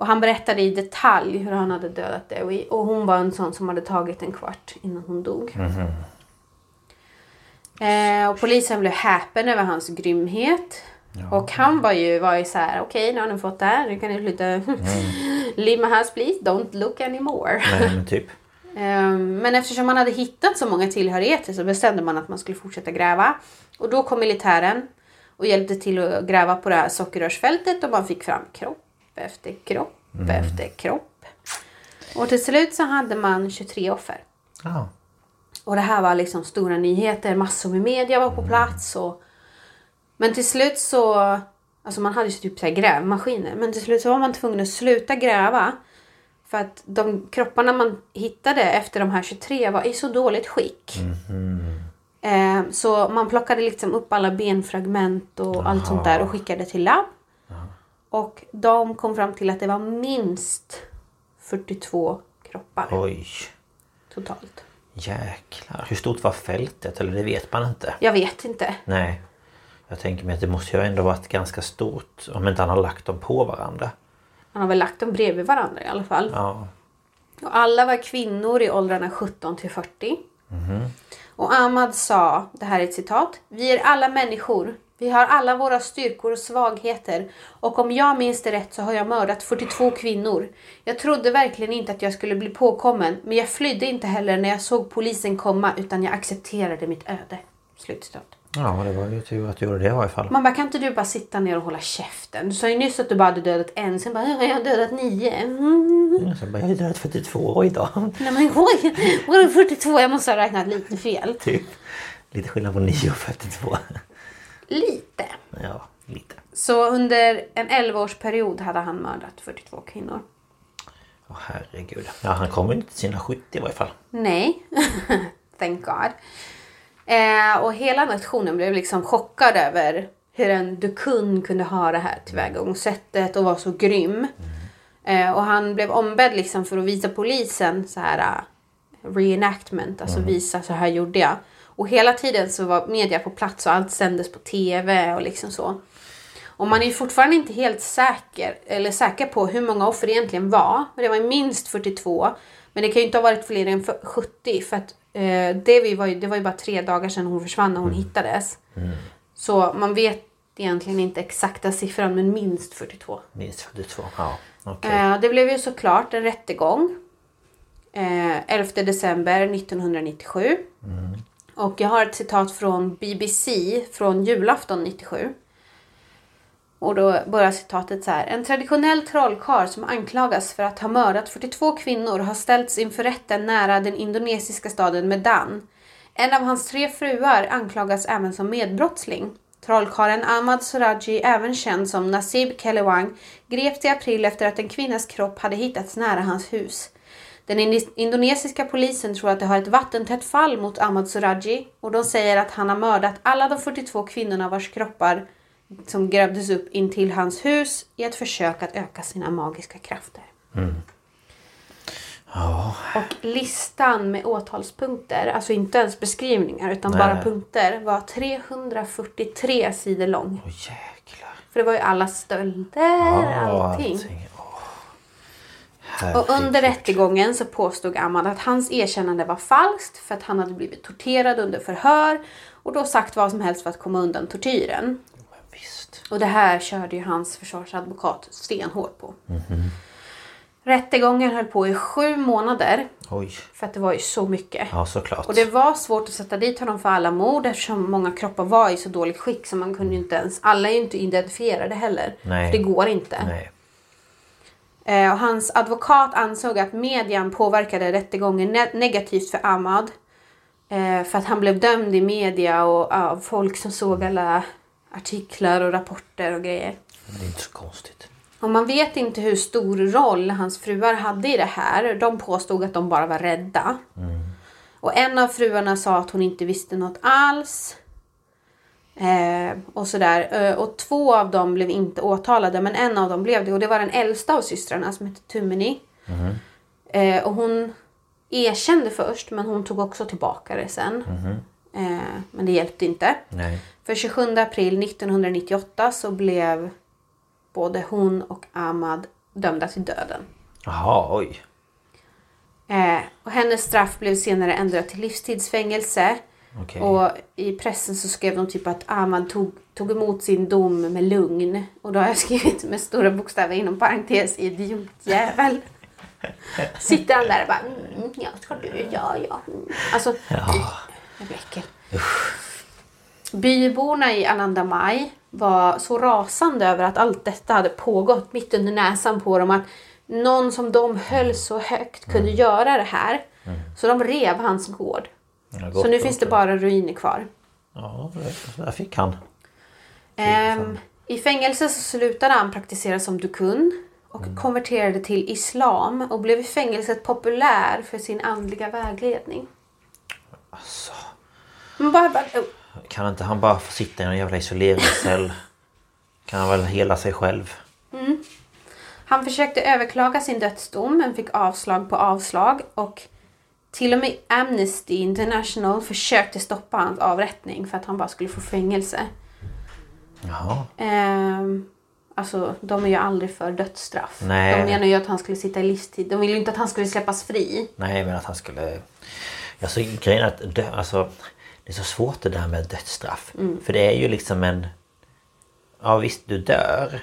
Och han berättade i detalj hur han hade dödat Dewi. Och hon var en sån som hade tagit en kvart innan hon dog. Eh, och polisen blev häpen över hans grymhet. Och han var ju, var ju så här: okej nu har ni fått det här, nu kan ni sluta. Leave my house please, don't look anymore. Nej men typ. Ehm, Men eftersom man hade hittat så många tillhörigheter så bestämde man att man skulle fortsätta gräva. Och då kom militären och hjälpte till att gräva på det här sockerrörsfältet och man fick fram kropp efter kropp efter kropp. Och till slut så hade man 23 offer. Ja. Och det här var liksom stora nyheter, massor med media var på plats. Och... Men till slut så, alltså man hade ju typ så grävmaskiner. Men till slut så var man tvungen att sluta gräva. För att de kropparna man hittade efter de här 23 var i så dåligt skick. Eh, så man plockade liksom upp alla benfragment och allt sånt där och skickade till labb. Och de kom fram till att det var minst 42 kroppar Oj. totalt. Jäklar. Hur stort var fältet? Eller det vet man inte. Jag vet inte. Nej. Jag tänker mig att det måste ju ändå varit ganska stort. Om inte han har lagt dem på varandra. Man har väl lagt dem bredvid varandra i alla fall. Ja. Och alla var kvinnor i åldrarna 17 till 40. Och Ahmad sa, det här är ett citat. Vi är alla människor. Vi har alla våra styrkor och svagheter. Och om jag minns det rätt så har jag mördat 42 kvinnor. Jag trodde verkligen inte att jag skulle bli påkommen. Men jag flydde inte heller när jag såg polisen komma utan jag accepterade mitt öde. Slutcitat. Ja, det var ju tur att du gjorde det i varje fall. Man bara, kan inte du bara sitta ner och hålla käften? Du sa ju nyss att du bara hade dödat en, sen bara, "Ja, jag har dödat nio. Mm. Så bara, jag har dödat 42 idag. Nej men oj, vadå 42? Jag måste ha räknat lite fel. Typ. Lite skillnad på 9 och 42. Lite. Ja, lite. Så under en 11-årsperiod hade han mördat 42 kvinnor. Åh herregud. Ja, han kommer ju inte till sina 70 i varje fall. Nej, thank God. Eh, och hela nationen blev liksom chockad över hur en dukun kunde ha det här tillvägagångssättet och vara så grym. Eh, och han blev ombedd liksom för att visa polisen så här uh, reenactment, alltså visa så här gjorde jag. Och hela tiden så var media på plats och allt sändes på tv och liksom så. Och man är ju fortfarande inte helt säker, eller säker på hur många offer det egentligen var. Men det var minst 42. Men det kan ju inte ha varit fler än för- 70 för att eh, det, var ju, det var ju bara tre dagar sedan hon försvann när hon hittades. Så man vet egentligen inte exakta siffran men minst 42. Minst 42. Ja, okej. Eh, det blev ju såklart en rättegång. Eh, 11 december 1997. Och jag har ett citat från BBC från julafton 97. Och då börjar citatet så här. En traditionell trollkarl som anklagas för att ha mördat 42 kvinnor har ställts inför rätten nära den indonesiska staden Medan. En av hans tre fruar anklagas även som medbrottsling. Trollkarlen Ahmad Suraji, även känd som Nasib Kelewang, greps i april efter att en kvinnas kropp hade hittats nära hans hus. Den indonesiska polisen tror att det har ett vattentätt fall mot Ahmad Suraji och de säger att han har mördat alla de 42 kvinnorna vars kroppar som grävdes upp in till hans hus i ett försök att öka sina magiska krafter. Ja, Och listan med åtalspunkter, alltså inte ens beskrivningar utan Nej, bara punkter, var 343 sidor lång. åh jäklar. För det var ju alla stölder, Ja, allting. Åh, Och under herregud. rättegången så påstod Ahmad att hans erkännande var falskt för att han hade blivit torterad under förhör och då sagt vad som helst för att komma undan tortyren. Och det här körde ju hans försvarsadvokat stenhårt på. Rättegången höll på i sju månader Oj. för att det var ju så mycket. Ja, såklart. Och det var svårt att sätta dit honom för alla mord eftersom många kroppar var i så dåligt skick så man kunde inte ens, alla är ju inte identifierade heller. Nej. För det går inte. Nej. Eh, och hans advokat ansåg att median påverkade rättegången ne- negativt för Ahmad. Eh, för att han blev dömd i media och av folk som såg alla artiklar och rapporter och grejer. Det är inte så konstigt. Och man vet inte hur stor roll hans fruar hade i det här. De påstod att de bara var rädda. Och en av fruarna sa att hon inte visste något alls. Eh, och sådär. Eh, och två av dem blev inte åtalade men en av dem blev det. Och det var den äldsta av systrarna som hette Tumini. Eh, och hon erkände först men hon tog också tillbaka det sen. Eh, men det hjälpte inte. Nej. För 27 april 1998 så blev både hon och Ahmad dömda till döden. Jaha, oj. Eh, och hennes straff blev senare ändrat till livstidsfängelse. Okej. Och i pressen så skrev de typ att Ahmad tog, tog emot sin dom med lugn. Och då har jag skrivit med stora bokstäver inom parentes idiotjävel. Sitter han där och bara mm, ja ska du, ja ja. Mm. Alltså, jag blir äckel. Byborna i Anandamai var så rasande över att allt detta hade pågått mitt under näsan på dem. Att någon som de höll så högt kunde Mm. göra det här. Så de rev hans gård. Så nu finns det bara ruiner kvar. Ja, det- där fick han. Ehm, I fängelse så slutade han praktisera som dukun och Mm. konverterade till islam och blev i fängelset populär för sin andliga vägledning. Alltså, bara, bara, oh, kan inte han bara få sitta i en jävla isoleringscell? Kan han väl hela sig själv? Han försökte överklaga sin dödsdom men fick avslag på avslag och till och med Amnesty International försökte stoppa hans avrättning för att han bara skulle få fängelse. Jaha. Ehm, alltså de är ju aldrig för dödsstraff. Nej. De menar ju att han skulle sitta i livstid. De vill ju inte att han skulle släppas fri. Nej, men att han skulle... Alltså grejen är att dö, alltså, det är så svårt det där med dödsstraff. För det är ju liksom en... Ja visst, du dör.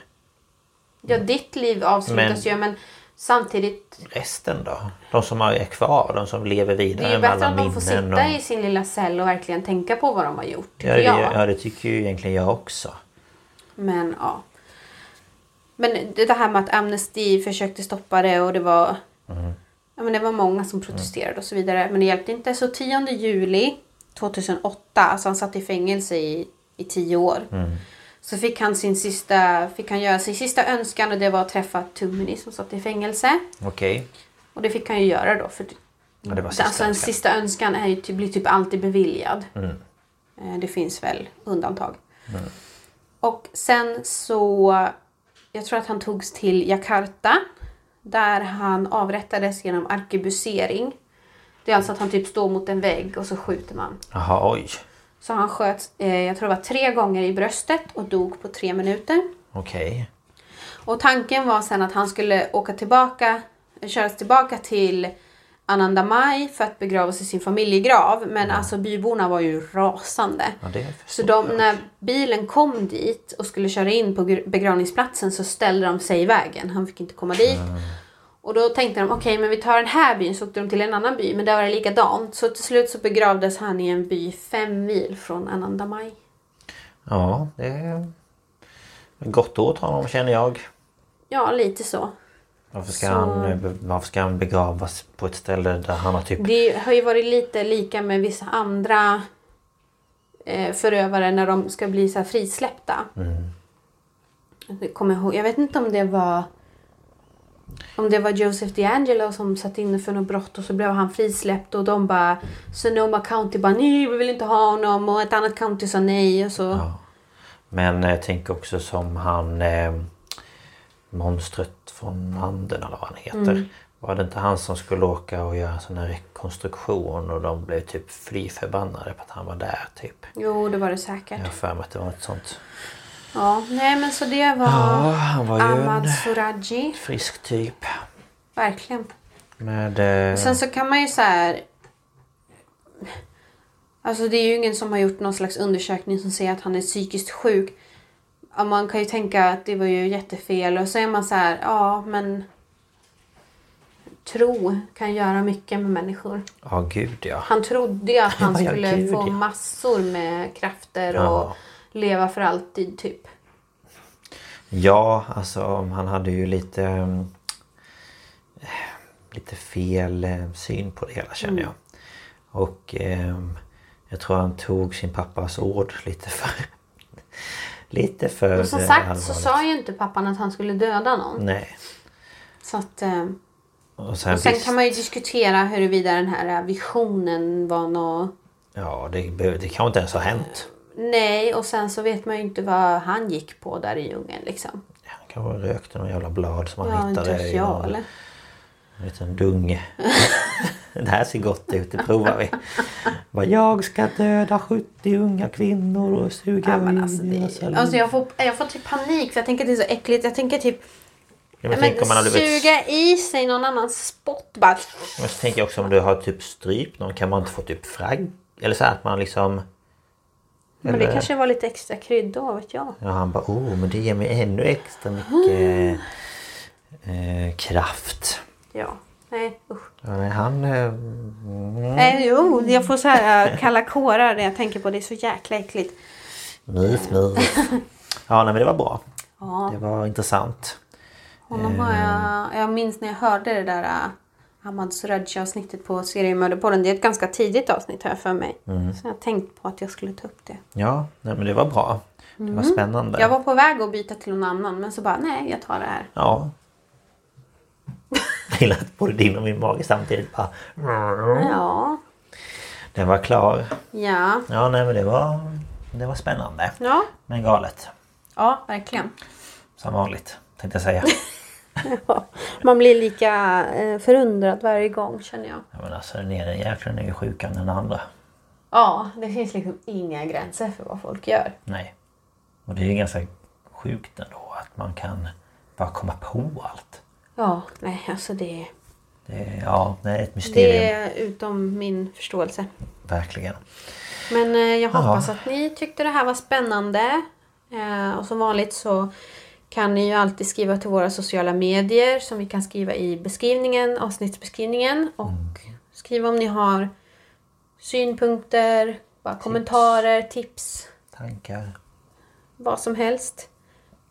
Ja, ditt liv avslutas Men- ju men samtidigt Resten då? De som är kvar, de som lever det vidare är ju med bättre alla att de får minnen. sitta och... i sin lilla cell och verkligen tänka på vad de har gjort. Ja, det, jag. ja, det tycker ju egentligen jag också. Men ja. Men det här med att Amnesty försökte stoppa det och det var Ja, men det var många som protesterade och så vidare. Men det hjälpte inte. Så 10 juli 2008, alltså han satt i fängelse i, i tio år. Så fick han, sin sista, fick han göra sin sista önskan och det var att träffa Tumini som satt i fängelse. Okej. Och det fick han ju göra då. För Ja, det var sista alltså en önskan. sista önskan är ju blir typ alltid beviljad. Eh, Det finns väl undantag. Och sen så, jag tror att han togs till Jakarta. Där han avrättades genom arkebusering. Det är alltså att han typ står mot en vägg och så skjuter man. Jaha, oj. Så han sköt, eh, jag tror det var tre gånger i bröstet och dog på tre minuter. Okej. Och tanken var sen att han skulle åka tillbaka, köras tillbaka till Anandamai för att begravas i sin familjegrav. Men alltså byborna var ju rasande. Ja, Så de, när bilen kom dit och skulle köra in på gr- begravningsplatsen så ställde de sig i vägen. Han fick inte komma dit. Och då tänkte de, okej men vi tar den här byn. Så åkte de till en annan by. Men där var det likadant. Så till slut så begravdes han i en by fem mil från Anandamai. Ja, det är gott åt honom känner jag. Ja, lite så. Varför ska, Så- han, varför ska han begravas på ett ställe där han har typ... Det har ju varit lite lika med vissa andra eh, förövare när de ska bli så frisläppta. Jag, kommer ihåg, jag vet inte om det var om det var Joseph DeAngelo som satt inne för något brott och så blev han frisläppt och de bara Sonoma County bara nej vi vill inte ha honom och ett annat county sa nej och så. Ja. Men jag tänker också som han eh, Monstret från Anden eller vad han heter. Mm. Var det inte han som skulle åka och göra en sån här rekonstruktion och de blev typ fly förbannade på att han var där typ. Jo, det var det säkert. Jag har för mig att det var ett sånt. Ja, nej men så det var Ja, han var Ahmad Soraji. frisk typ. Verkligen. Med... Eh, Sen så kan man ju så här... Alltså det är ju ingen som har gjort någon slags undersökning som säger att han är psykiskt sjuk. Ja, man kan ju tänka att det var ju jättefel och så är man så här, ja men... Tro kan göra mycket med människor. Ja, gud ja. Han trodde ju att han Ja, skulle gud, få ja. massor med krafter och leva för alltid typ. Ja, alltså han hade ju lite... eh, Lite fel eh, syn på det hela känner Mm. jag. Och ehm, jag tror han tog sin pappas ord lite för... Lite för Och som eh, sagt så allvarligt. sa ju inte pappan att han skulle döda någon. Nej. Så att, eh, Och sen, och sen visst- kan man ju diskutera huruvida den här visionen var något... Ja, det, det kanske inte ens har hänt. Nej, och sen så vet man ju inte vad han gick på där i djungeln liksom. Han kanske rökte någon jävla blad som han Ja, hittade i jag eller? en liten dunge. det här ser gott ut, det provar vi. Bara, jag ska döda 70 unga kvinnor och suga Ja, men alltså, det, alltså jag, får, jag får typ panik för jag tänker att det är så äckligt. Jag tänker typ Ja, men ja, men, man suga i sig någon annans spott bara. Men så tänker jag också om du har typ strypt någon kan man inte få typ fragg? Eller så här att man liksom... Men det Eller- kanske var lite extra krydda, vad vet jag. Ja han bara oh men det ger mig ännu extra mycket eh, kraft. Ja, nej usch. Ja, nej, han... Eh, mm, Nej, jo, jag får så här äh, kalla kårar när jag tänker på det. Det är så jäkla äckligt. mys, mys. Ja nej men det var bra. Ja. Det var intressant. Honom har jag, jag minns när jag hörde det där uh, Ahmad Soraji avsnittet på Seriemördarpodden. Det är ett ganska tidigt avsnitt jag för mig. Så jag har tänkt på att jag skulle ta upp det. Ja nej, men det var bra. Det var spännande. Mm. Jag var på väg att byta till någon annan men så bara nej jag tar det här. Ja. Jag gillar att både din och min mage samtidigt bara... Ja, Den var klar. ja, Ja nej men det var... Det var spännande. ja, Men galet. ja verkligen. Som vanligt tänkte jag säga. Ja, Man blir lika eh, förundrad varje gång känner jag. Ja, men alltså den ena jäkeln är ju sjukare än den andra. Ja, det finns liksom inga gränser för vad folk gör. Nej. Och det är ju ganska sjukt ändå att man kan bara komma på allt. Ja, nej alltså det, Det ja, det är ett det mysterium. är utom min förståelse. Verkligen. Men eh, jag Ja. hoppas att ni tyckte det här var spännande. Eh, och som vanligt så kan ni ju alltid skriva till våra sociala medier som vi kan skriva i beskrivningen, avsnittsbeskrivningen. Och skriva om ni har synpunkter, bara kommentarer, tips, Tankar. vad som helst.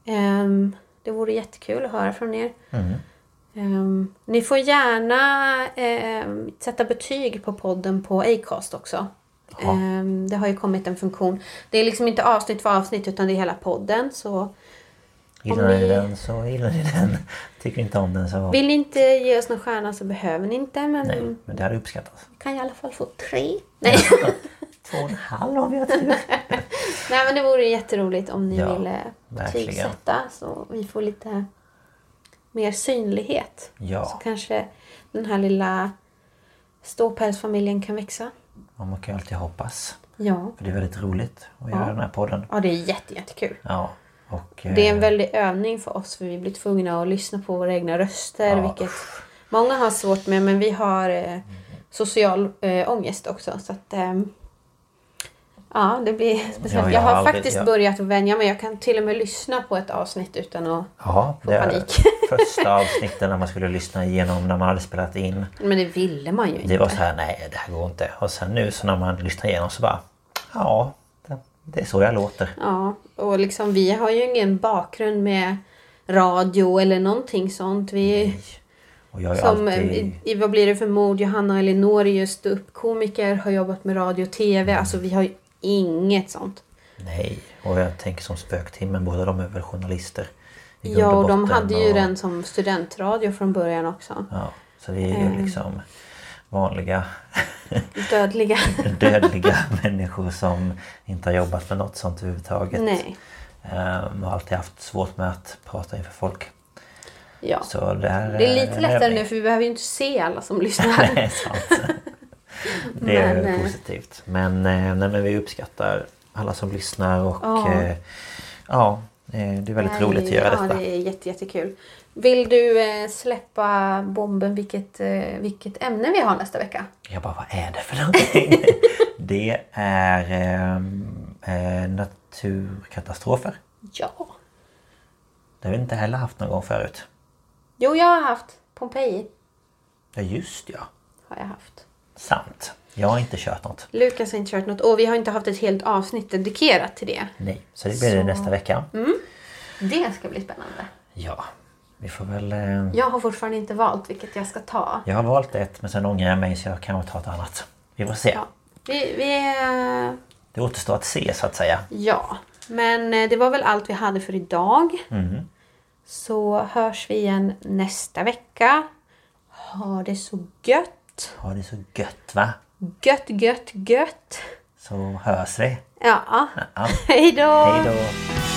Ehm, det vore jättekul att höra från er. Ehm, ni får gärna ehm, sätta betyg på podden på Acast också. Ehm, det har ju kommit en funktion. Det är liksom inte avsnitt för avsnitt utan det är hela podden. Så Gillar ni- ni den så gillar ni den. Tycker inte om den så... vill ni inte ge oss någon stjärna så behöver ni inte. Men Nej, men det hade uppskattats. ni kan i alla fall få tre. Nej. Två och en halv om vi har tur. Nej men det vore jätteroligt om ni Ja, ville betygsätta så vi får lite mer synlighet. Ja. Så kanske den här lilla ståpälsfamiljen kan växa. Ja, man kan ju alltid hoppas. Ja. För det är väldigt roligt att göra den här podden. Ja, det är jätte, jättekul. Ja. Och, eh, Det är en väldig övning för oss för vi blir tvungna att lyssna på våra egna röster. Ja. Vilket många har svårt med men vi har eh, social eh, ångest också. Så att, ja, det blir speciellt. jag jag har aldrig- faktiskt jag- börjat vänja mig. Jag kan till och med lyssna på ett avsnitt utan att... Ja, det panik. första avsnitten när man skulle lyssna igenom när man hade spelat in. Men det ville man ju inte. Det var så här, nej det här går inte. Och sen nu så när man lyssnar igenom så bara, ja, det, är så jag låter. Ja, och liksom vi har ju ingen bakgrund med radio eller någonting sånt. Vi som alltid... i, Vad blir det för mord? Johanna och Elinor är komiker har jobbat med radio och tv. Alltså vi har ju inget sånt. Nej, och jag tänker som spöktimmen, båda de är väl journalister. Ja, och de hade ju och- den som studentradio från början också. Ja, så vi är ju Mm. liksom vanliga Dödliga. dödliga människor som inte har jobbat med något sånt överhuvudtaget. Nej. Um, har alltid haft svårt med att prata inför folk. Ja. Så där, Det är lite eh, lättare nu för vi behöver ju inte se alla som lyssnar. det är sant. Det är Men, eh, positivt. Men, eh, nej, men vi uppskattar alla som lyssnar och Ja. eh, ja, eh, det är väldigt Nej, roligt att göra ja, detta. det är jätte, jättekul. Vill du eh, släppa bomben vilket, eh, vilket ämne vi har nästa vecka? Jag bara, vad är det för någonting? det är ehm, eh, naturkatastrofer. Ja. Det har vi inte heller haft någon gång förut. Jo, jag har haft Pompeji. Ja just ja, Har jag haft. sant. Jag har inte kört något. Lukas har inte kört något och vi har inte haft ett helt avsnitt dedikerat till det. Nej, så det blir det nästa vecka. Det ska bli spännande. Ja, vi får väl... Eh, Jag har fortfarande inte valt vilket jag ska ta. Jag har valt ett men sen ångrar jag mig så jag kan ta ett annat. Vi får se. Ja. Vi, vi, eh, Det återstår att se så att säga. ja, men eh, det var väl allt vi hade för idag. Mhm. Så hörs vi igen nästa vecka. Ha det så gött. Ha det så gött va? Gött, gött, gött. Så hörs vi. Ja. Ja. Hej då! Hej då!